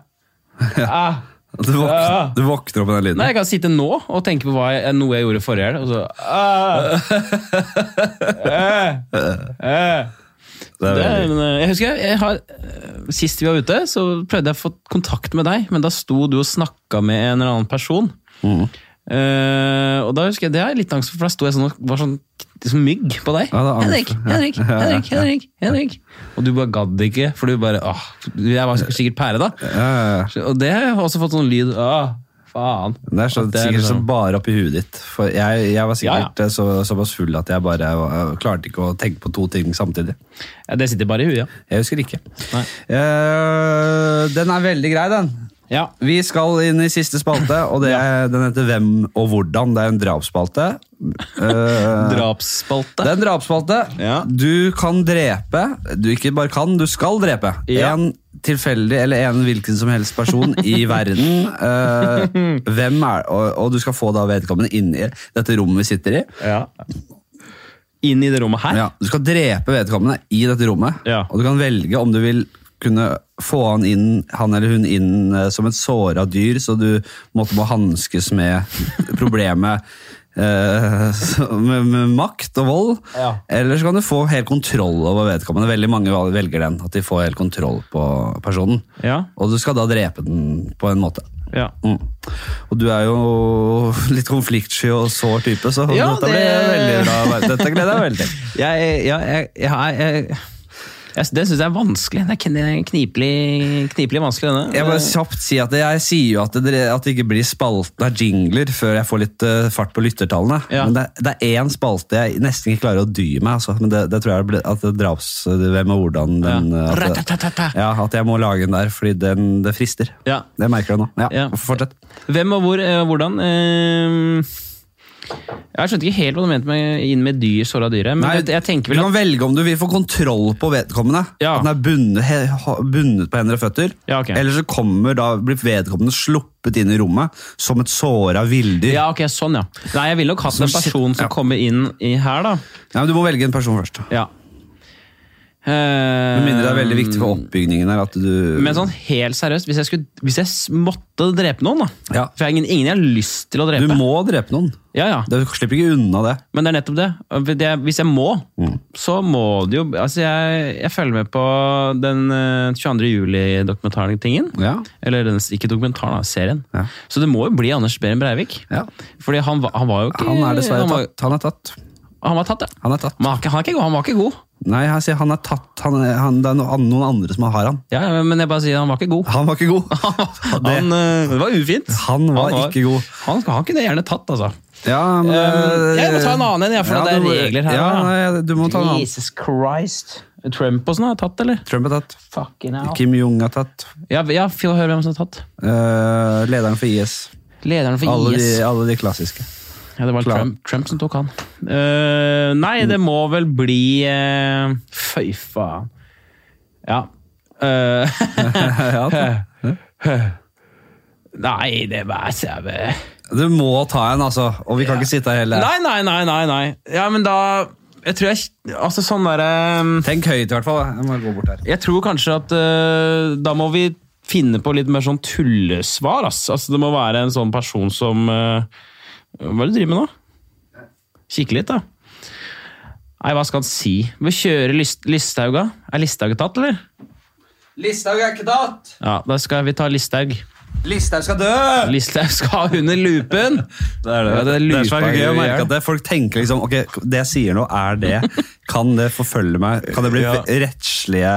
Ah! Du våkner, du våkner opp med den lyden. Nei, jeg kan sitte nå og tenke på jeg, noe jeg gjorde forrige helg, og så! Eh, eh. Det Det, jeg husker jeg, har, Sist vi var ute, så prøvde jeg å få kontakt med deg, men da sto du og snakka med en eller annen person. Eh, og da husker jeg, Det har jeg litt angst for, for da sto jeg sånn, og var sånn liksom mygg på deg. Ja, Henrik. Henrik, Henrik, Henrik, Henrik. Og du bare gadd ikke, for du bare åh, Jeg var sikkert pære da. Ja, ja, ja. Og det har jeg også fått sånn lyd Åh, faen. Det er så, det er sikkert liksom- så bare oppi huet ditt. For jeg, jeg var sikkert Så, såpass full at jeg bare jeg klarte ikke å tenke på to ting samtidig. Ja, det sitter bare i huet, ja. Jeg husker ikke. Eh, den er veldig grei, den. Ja. Vi skal inn i siste spalte, og det er, den heter Hvem og hvordan. Det er en drapsspalte. Eh, Drapsspalte. det er en drapsspalte. Ja. Du kan drepe. Du ikke bare kan, du skal drepe. Ja. En tilfeldig eller en hvilken som helst person i verden. Uh, hvem er og, og du skal få da vedkommende inn i dette rommet vi sitter i. Ja. Inn i det rommet her? Ja, du skal drepe vedkommende i dette rommet. Ja. Og du kan velge om du vil kunne få han, inn, han eller hun inn eh, som et såra dyr, så du måtte må hanskes med problemet eh, med, med makt og vold. Ja. Eller så kan du få helt kontroll over vedkommende. Veldig mange velger den, at de får helt kontroll på personen. Ja. Og du skal da drepe den på en måte. ja. Mm. Og du er jo litt konfliktsky og sår type, så Ja, dette det- blir veldig bra. Dette gleder jeg meg veldig til. Jeg, jeg, jeg, jeg, jeg, Det syns jeg er vanskelig. Det er knipelig, knipelig vanskelig, denne. Jeg bare kjapt si at Jeg sier jo at det, at det ikke blir spalten av jingler før jeg får litt eh, fart på lyttertallene. Ja. Men det, det er én spalte jeg nesten ikke klarer å dy meg. Altså. Men det, det tror jeg at det draps hvem og hvordan den, Ja. eh, at, ja, at jeg må lage den der, fordi den, det frister. Ja. Det merker jeg nå. Ja, Ja. Fortsett. Hvem og hvor, eh, hvordan? Eh, jeg skjønte ikke helt hva du mente med inn med dyr, såra dyret. Men Nei, jeg, jeg tenker Du kan velge om du vil få kontroll på vedkommende. Ja. At den er bundet, he, bundet på hender og føtter. Ja, okay. Eller så kommer da, blir vedkommende sluppet inn i rommet som et såra villdyr. Ja, ok, sånn, ja. Nei, jeg ville nok hatt Som en person som ja. kommer inn i her, da. Ja, men du må velge en person først. Ja. Eh, Med mindre det er veldig viktig for oppbygningen her at du Men sånn helt seriøst, hvis jeg, skulle, hvis jeg måtte drepe noen, da Ja. For jeg har ingen, ingen jeg har lyst til å drepe. Du må drepe noen. Ja, ja. Du slipper ikke unna det. Men det er nettopp det. Det hvis jeg må, Mm. så må det jo Altså, jeg, jeg følger med på den eh, 22. juli-dokumentaren-tingen. Ja. Eller den, ikke dokumentaren, da, serien. Ja. Så det må jo bli Anders Behring Breivik. ja. Fordi han, han var jo ikke Han er dessverre han var, tatt. Han er tatt. Han var tatt, ja. Han er tatt. Han, er ikke- er han var ikke god. Nei, jeg sier han er tatt. Han, han, det er noen, andre som har han. Ja, ja, men jeg bare sier han var ikke god. Han var ikke god. Han, eh, det var ufint. Han var ikke god. Han, han kunne gjerne tatt, altså. Ja, men, um, jeg må ta en annen en, ja, for det er regler her. Ja, nei, du må ta en annen. Jesus Christ. Trump og sånn har tatt, eller? Trump er tatt. Fucking hell. Kim Jong er tatt. Ja, ja få høre hvem som har tatt. Uh, lederen for IS. Lederen for Alle, IS. de, alle de klassiske. Ja, det var Trump, Trump som tok han. Uh, nei, det må vel bli uh, Fy faen. Ja. Uh, nei, det var sæve. du må ta en, altså. Og vi kan ikke sitte her hele Nei, nei, nei, nei, nei. Ja, men da Jeg tror jeg Altså, sånn derre Tenk høyt, i hvert fall. Jeg må gå bort her. Jeg tror kanskje at uh, da må vi finne på litt mer sånn tullesvar. Ass. Altså, det må være en sånn person som eh, Hva er det du driver med nå? Kikke litt, da. Nei, hva skal han si? Vi kjører List Listhaug. Er Listhaug tatt, eller? Listhaug er ikke tatt! Ja, da skal vi ta Listhaug. Listhaug skal dø! Listhaug skal under lupen! Det er, det. Det er det er så gøy å merke at det, folk tenker liksom Ok, det jeg sier nå, er det. Kan det forfølge meg? Kan det bli Ja. rettslige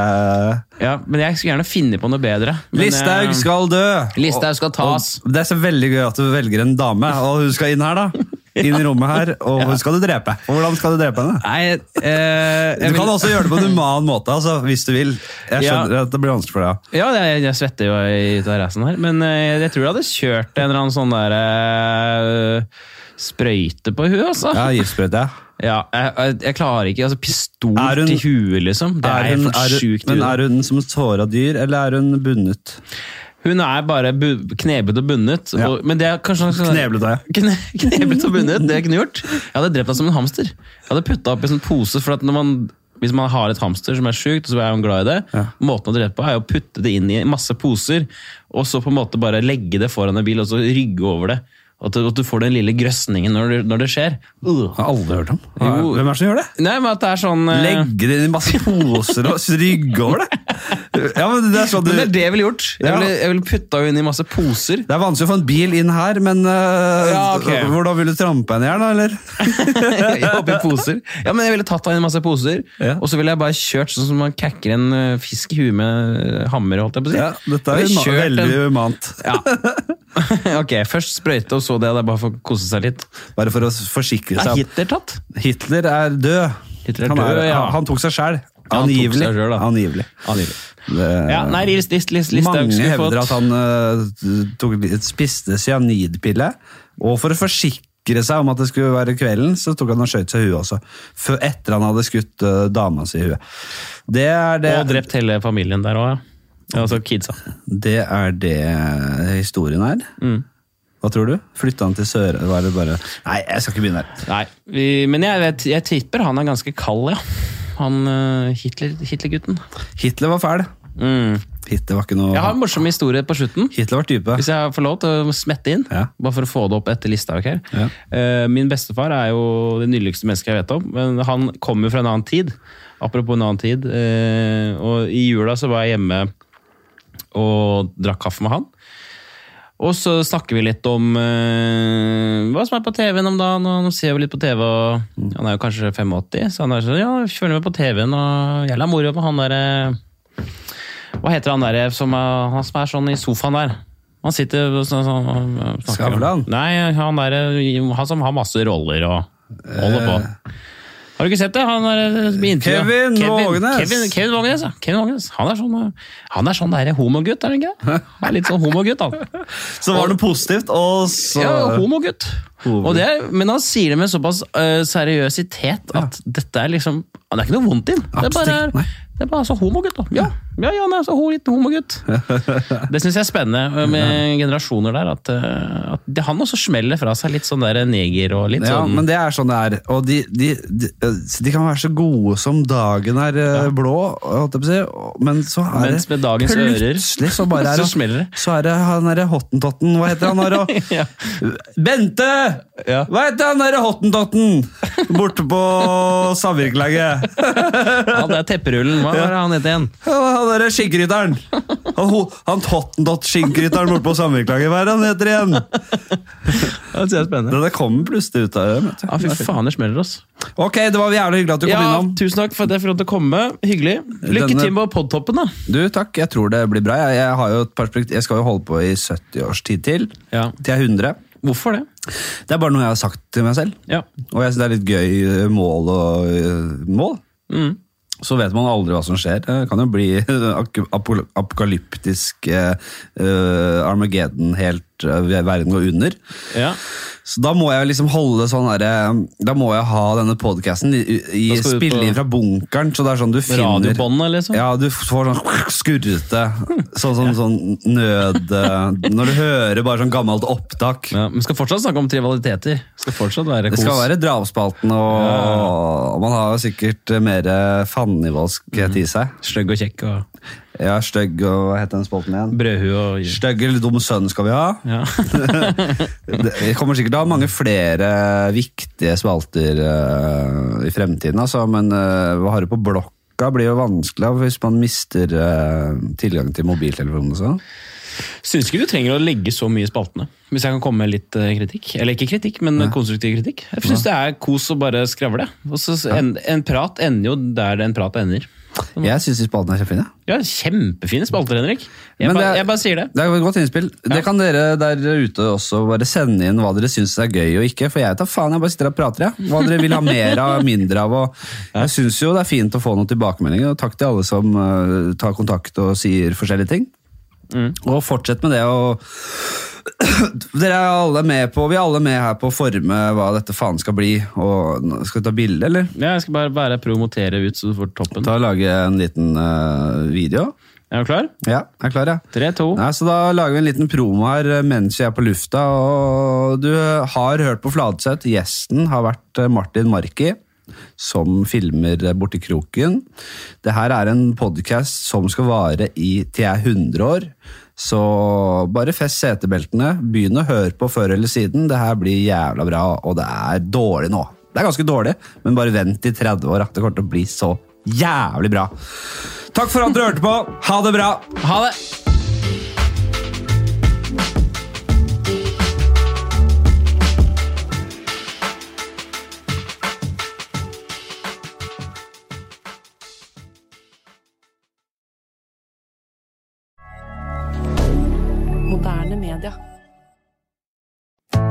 Ja, men jeg skulle gjerne finne på noe bedre. Men, Listhaug eh, skal dø! Listhaug skal tas. Og det er så veldig gøy at du velger en dame, og hun skal inn her, da. Inn i rommet her, og ja. skal du drepe. Og Hvordan skal du drepe henne? Nei, eh, Du vil- kan også gjøre det på en human måte, altså, hvis du vil. Jeg skjønner Ja. at det blir vanskelig for deg. Ja, jeg, jeg svetter jo i av her, men eh, jeg tror jeg hadde kjørt en eller annen sånn der eh, sprøyte på huet, altså. Ja, Giftsprøyte, ja. Jeg, jeg, jeg klarer ikke altså Pistol hun- til huet, liksom. Det er, Er hun, er, sjukt. er men er hun som et såra dyr, eller er hun bundet? Hun er bare kneblet og bundet. Ja. Og, men det er kanskje sånn- Kneblet, ja. Kne, kneblet og bundet, det er ikke gjort. Jeg hadde drept henne som en hamster. Jeg hadde putta opp i en sånn pose, for man, hvis man har et hamster som er sjukt, så er hun glad i det, Ja. måten å drepe på er å putte det inn i masse poser, og så på en måte bare legge det foran en bil, og så rygge over det. At du, at du får den lille grøsningen når det, når det skjer. Uh. Har aldri hørt om. Jo. Hvem er det som gjør det? Nei, men at det er sånn Uh... Legge det i masse poser og rygge over det? Ja, men det er sånn du... Men det er det jeg ville gjort. Jeg ville, jeg ville putta henne inn i masse poser. Det er vanskelig å få en bil inn her, men uh, Ja, okay. hvordan vil du trampe henne i hjel? Eller? Jeg Oppi poser. Ja, men jeg ville tatt henne i masse poser, Ja. og så ville jeg bare kjørt sånn som man kakker en eh, fisk i huet med hammer. holdt jeg på å si. Ja, dette er Jeg veldig en- Ja. ok, først sprøyte, og så det. Det er bare for å kose seg litt. Bare for å forsikre Er seg. Hitler tatt? Hitler er død. Hitler er han, død, ja. han tok seg sjæl. Ja, han Angivelig. seg selv, da. Angivelig. Det- Ja, nei, list, list, list, Mange hevder at han uh, tok, spiste cyanidpille, og for å forsikre seg om at det skulle være kvelden, så tok han og skjøt seg i huet også. Før, etter han hadde skutt uh, dama si i huet. Det er det, Og drept hele familien der òg, ja. Ja, Altså kidsa. det er det historien er. Mm. Hva tror du? Flytta han til sør... Var det bare Nei, jeg skal ikke begynne her. Nei, vi, men jeg, vet, jeg tipper han er ganske kald, ja. Han eh, Hitler- Hitler-gutten. Hitler var fæl. mm. Hitler var ikke noe Jeg har en morsom historie på slutten. Hitler var type. Hvis jeg får lov til å smette inn, Ja. bare for å få det opp etter lista. Okay? Ja. Eh, Min bestefar er jo det nydeligste mennesket jeg vet om, men han kommer fra en annen tid. Apropos en annen tid. eh, Og i jula så var jeg hjemme og drakk kaffe med han. Og så snakker vi litt om uh, hva som er på TV-en om dagen, og han ser jo litt på TV, og han er jo kanskje 85, så han er sånn, ja, følger med på TV-en, og jævla moro med han derre Hva heter han derre som, er- han som er sånn i sofaen der? Han sitter og så, så, snakker Skavlan? Nei, han derre Han som har masse roller og holder på. Har du ikke sett det? Han er, eh. Kevin Vågenes. Kevin, Kevin Vågenes, ja. Kevin Vågenes. Han er sånn, han er sånn der homogutt, er han ikke det? Han er litt sånn homogutt, han. Så var det positivt, og så Ja, homogutt. Og det, men han sier det med såpass uh, seriøsitet at dette er liksom Det er ikke noe vondt i den. Det er bare, det er bare så homogutt, da. Ja, ja, ja er så ho, liten homogutt. Det syns jeg er spennende med generasjoner der. At, øh, at det, han også smeller fra seg litt sånn der neger og litt Ja, sånn men det er sånn det er. Og de, de, de, de kan være så gode som dagen er ja. blå, si, men så er Mens med dagens ører så bare er så smeller det. Så er det han derre hottentotten, hva heter han der? og- Ja. Bente! Ja. Hva heter han derre hottentotten borte på samvirkelaget? ja, det er tepperullen. Hva var det han het igjen? Ja, Han derre skinkrytteren! Han, han hottentott-skinkrytteren borte på samvirkelaget, hva er han heter igjen? Det er spennende. Det kommer plutselig ut av det. Ja, fy faen, det smeller oss. Ok, det var jævlig hyggelig at du kom Ja, innom. tusen takk for at jeg fikk lov til å komme. Hyggelig. Lykke Denne- til med podtoppen, da. Du, takk. Jeg tror det blir bra. Jeg, jeg, jeg skal jo holde på i 70 års tid til. Ja. Til jeg er 100. Hvorfor det? Det er bare noe jeg har sagt til meg selv. Ja. Og jeg synes det er litt gøy mål og eh, mål. Mm. Så vet man aldri hva som skjer. Det kan jo bli apokalyptisk eh, Armageddon helt verden går under. ja. Så da må jeg liksom holde sånn derre Da må jeg ha denne ut spille inn fra bunkeren, så det er sånn du finner Radiobåndet, liksom? Ja, du får sånn skurrete Sånn sånn, sånn nød eh, Når du hører bare sånn gammelt opptak. Ja, men skal fortsatt snakke om trivialiteter. Skal fortsatt være kos. Det skal være dravspalten og, og man har jo sikkert mer fannivåskhet Mm. i seg. Stygg og kjekk og Ja, stygg og Hva heter den spalten igjen? Brødhu og Stygg eller dum sønn skal vi ha. ja. Det- kommer sikkert til å ha mange flere viktige spalter uh, i fremtiden, altså, men uh, hva har du på blokka blir jo vanskelig hvis man mister uh, tilgang til mobiltelefonen. og sånn. Syns ikke du trenger å legge så mye i spaltene. Hvis jeg kan komme med litt eh, kritikk. Eller ikke kritikk, men konstruktiv kritikk. Jeg syns det er kos å bare skravle. En, en prat ender jo der en prat ender. Jeg syns spaltene er kjempefine. Ja, Kjempefine spalter, Henrik. Jeg, ba, er- jeg bare sier det. Det er et godt innspill. Det kan dere der ute også bare sende inn hva dere syns er gøy og ikke. For jeg tar faen, jeg bare sitter og prater. Jeg. Hva dere vil ha mer av, mindre av. Og jeg syns jo det er fint å få noen tilbakemeldinger. Og takk til alle som eh, tar kontakt og sier forskjellige ting. Og fortsett med det. Og dere er alle med på, vi er alle med her på å forme hva dette faen skal bli. Og skal vi ta bilde, eller? Ja, jeg skal bare, bare promotere ut så du får toppen. Ta og Lage en liten uh, video. Er du klar? Ja, jeg er klar, ja. Tre, to. Nei, så Da lager vi en liten promo her eh, mens vi er på lufta. og Du har hørt på Fladseth. Gjesten har vært eh, Martin Marki, som filmer eh, Borti kroken. Det her er en podkast som skal vare i til jeg er 100 år. Så bare fest setebeltene. Begynn å høre på før eller siden. Det her blir jævla bra, og det er dårlig nå. Det er ganske dårlig, men bare vent i 30 år. Det kommer til å bli så jævlig bra. Takk for at dere hørte på. Ha det bra! Ha det!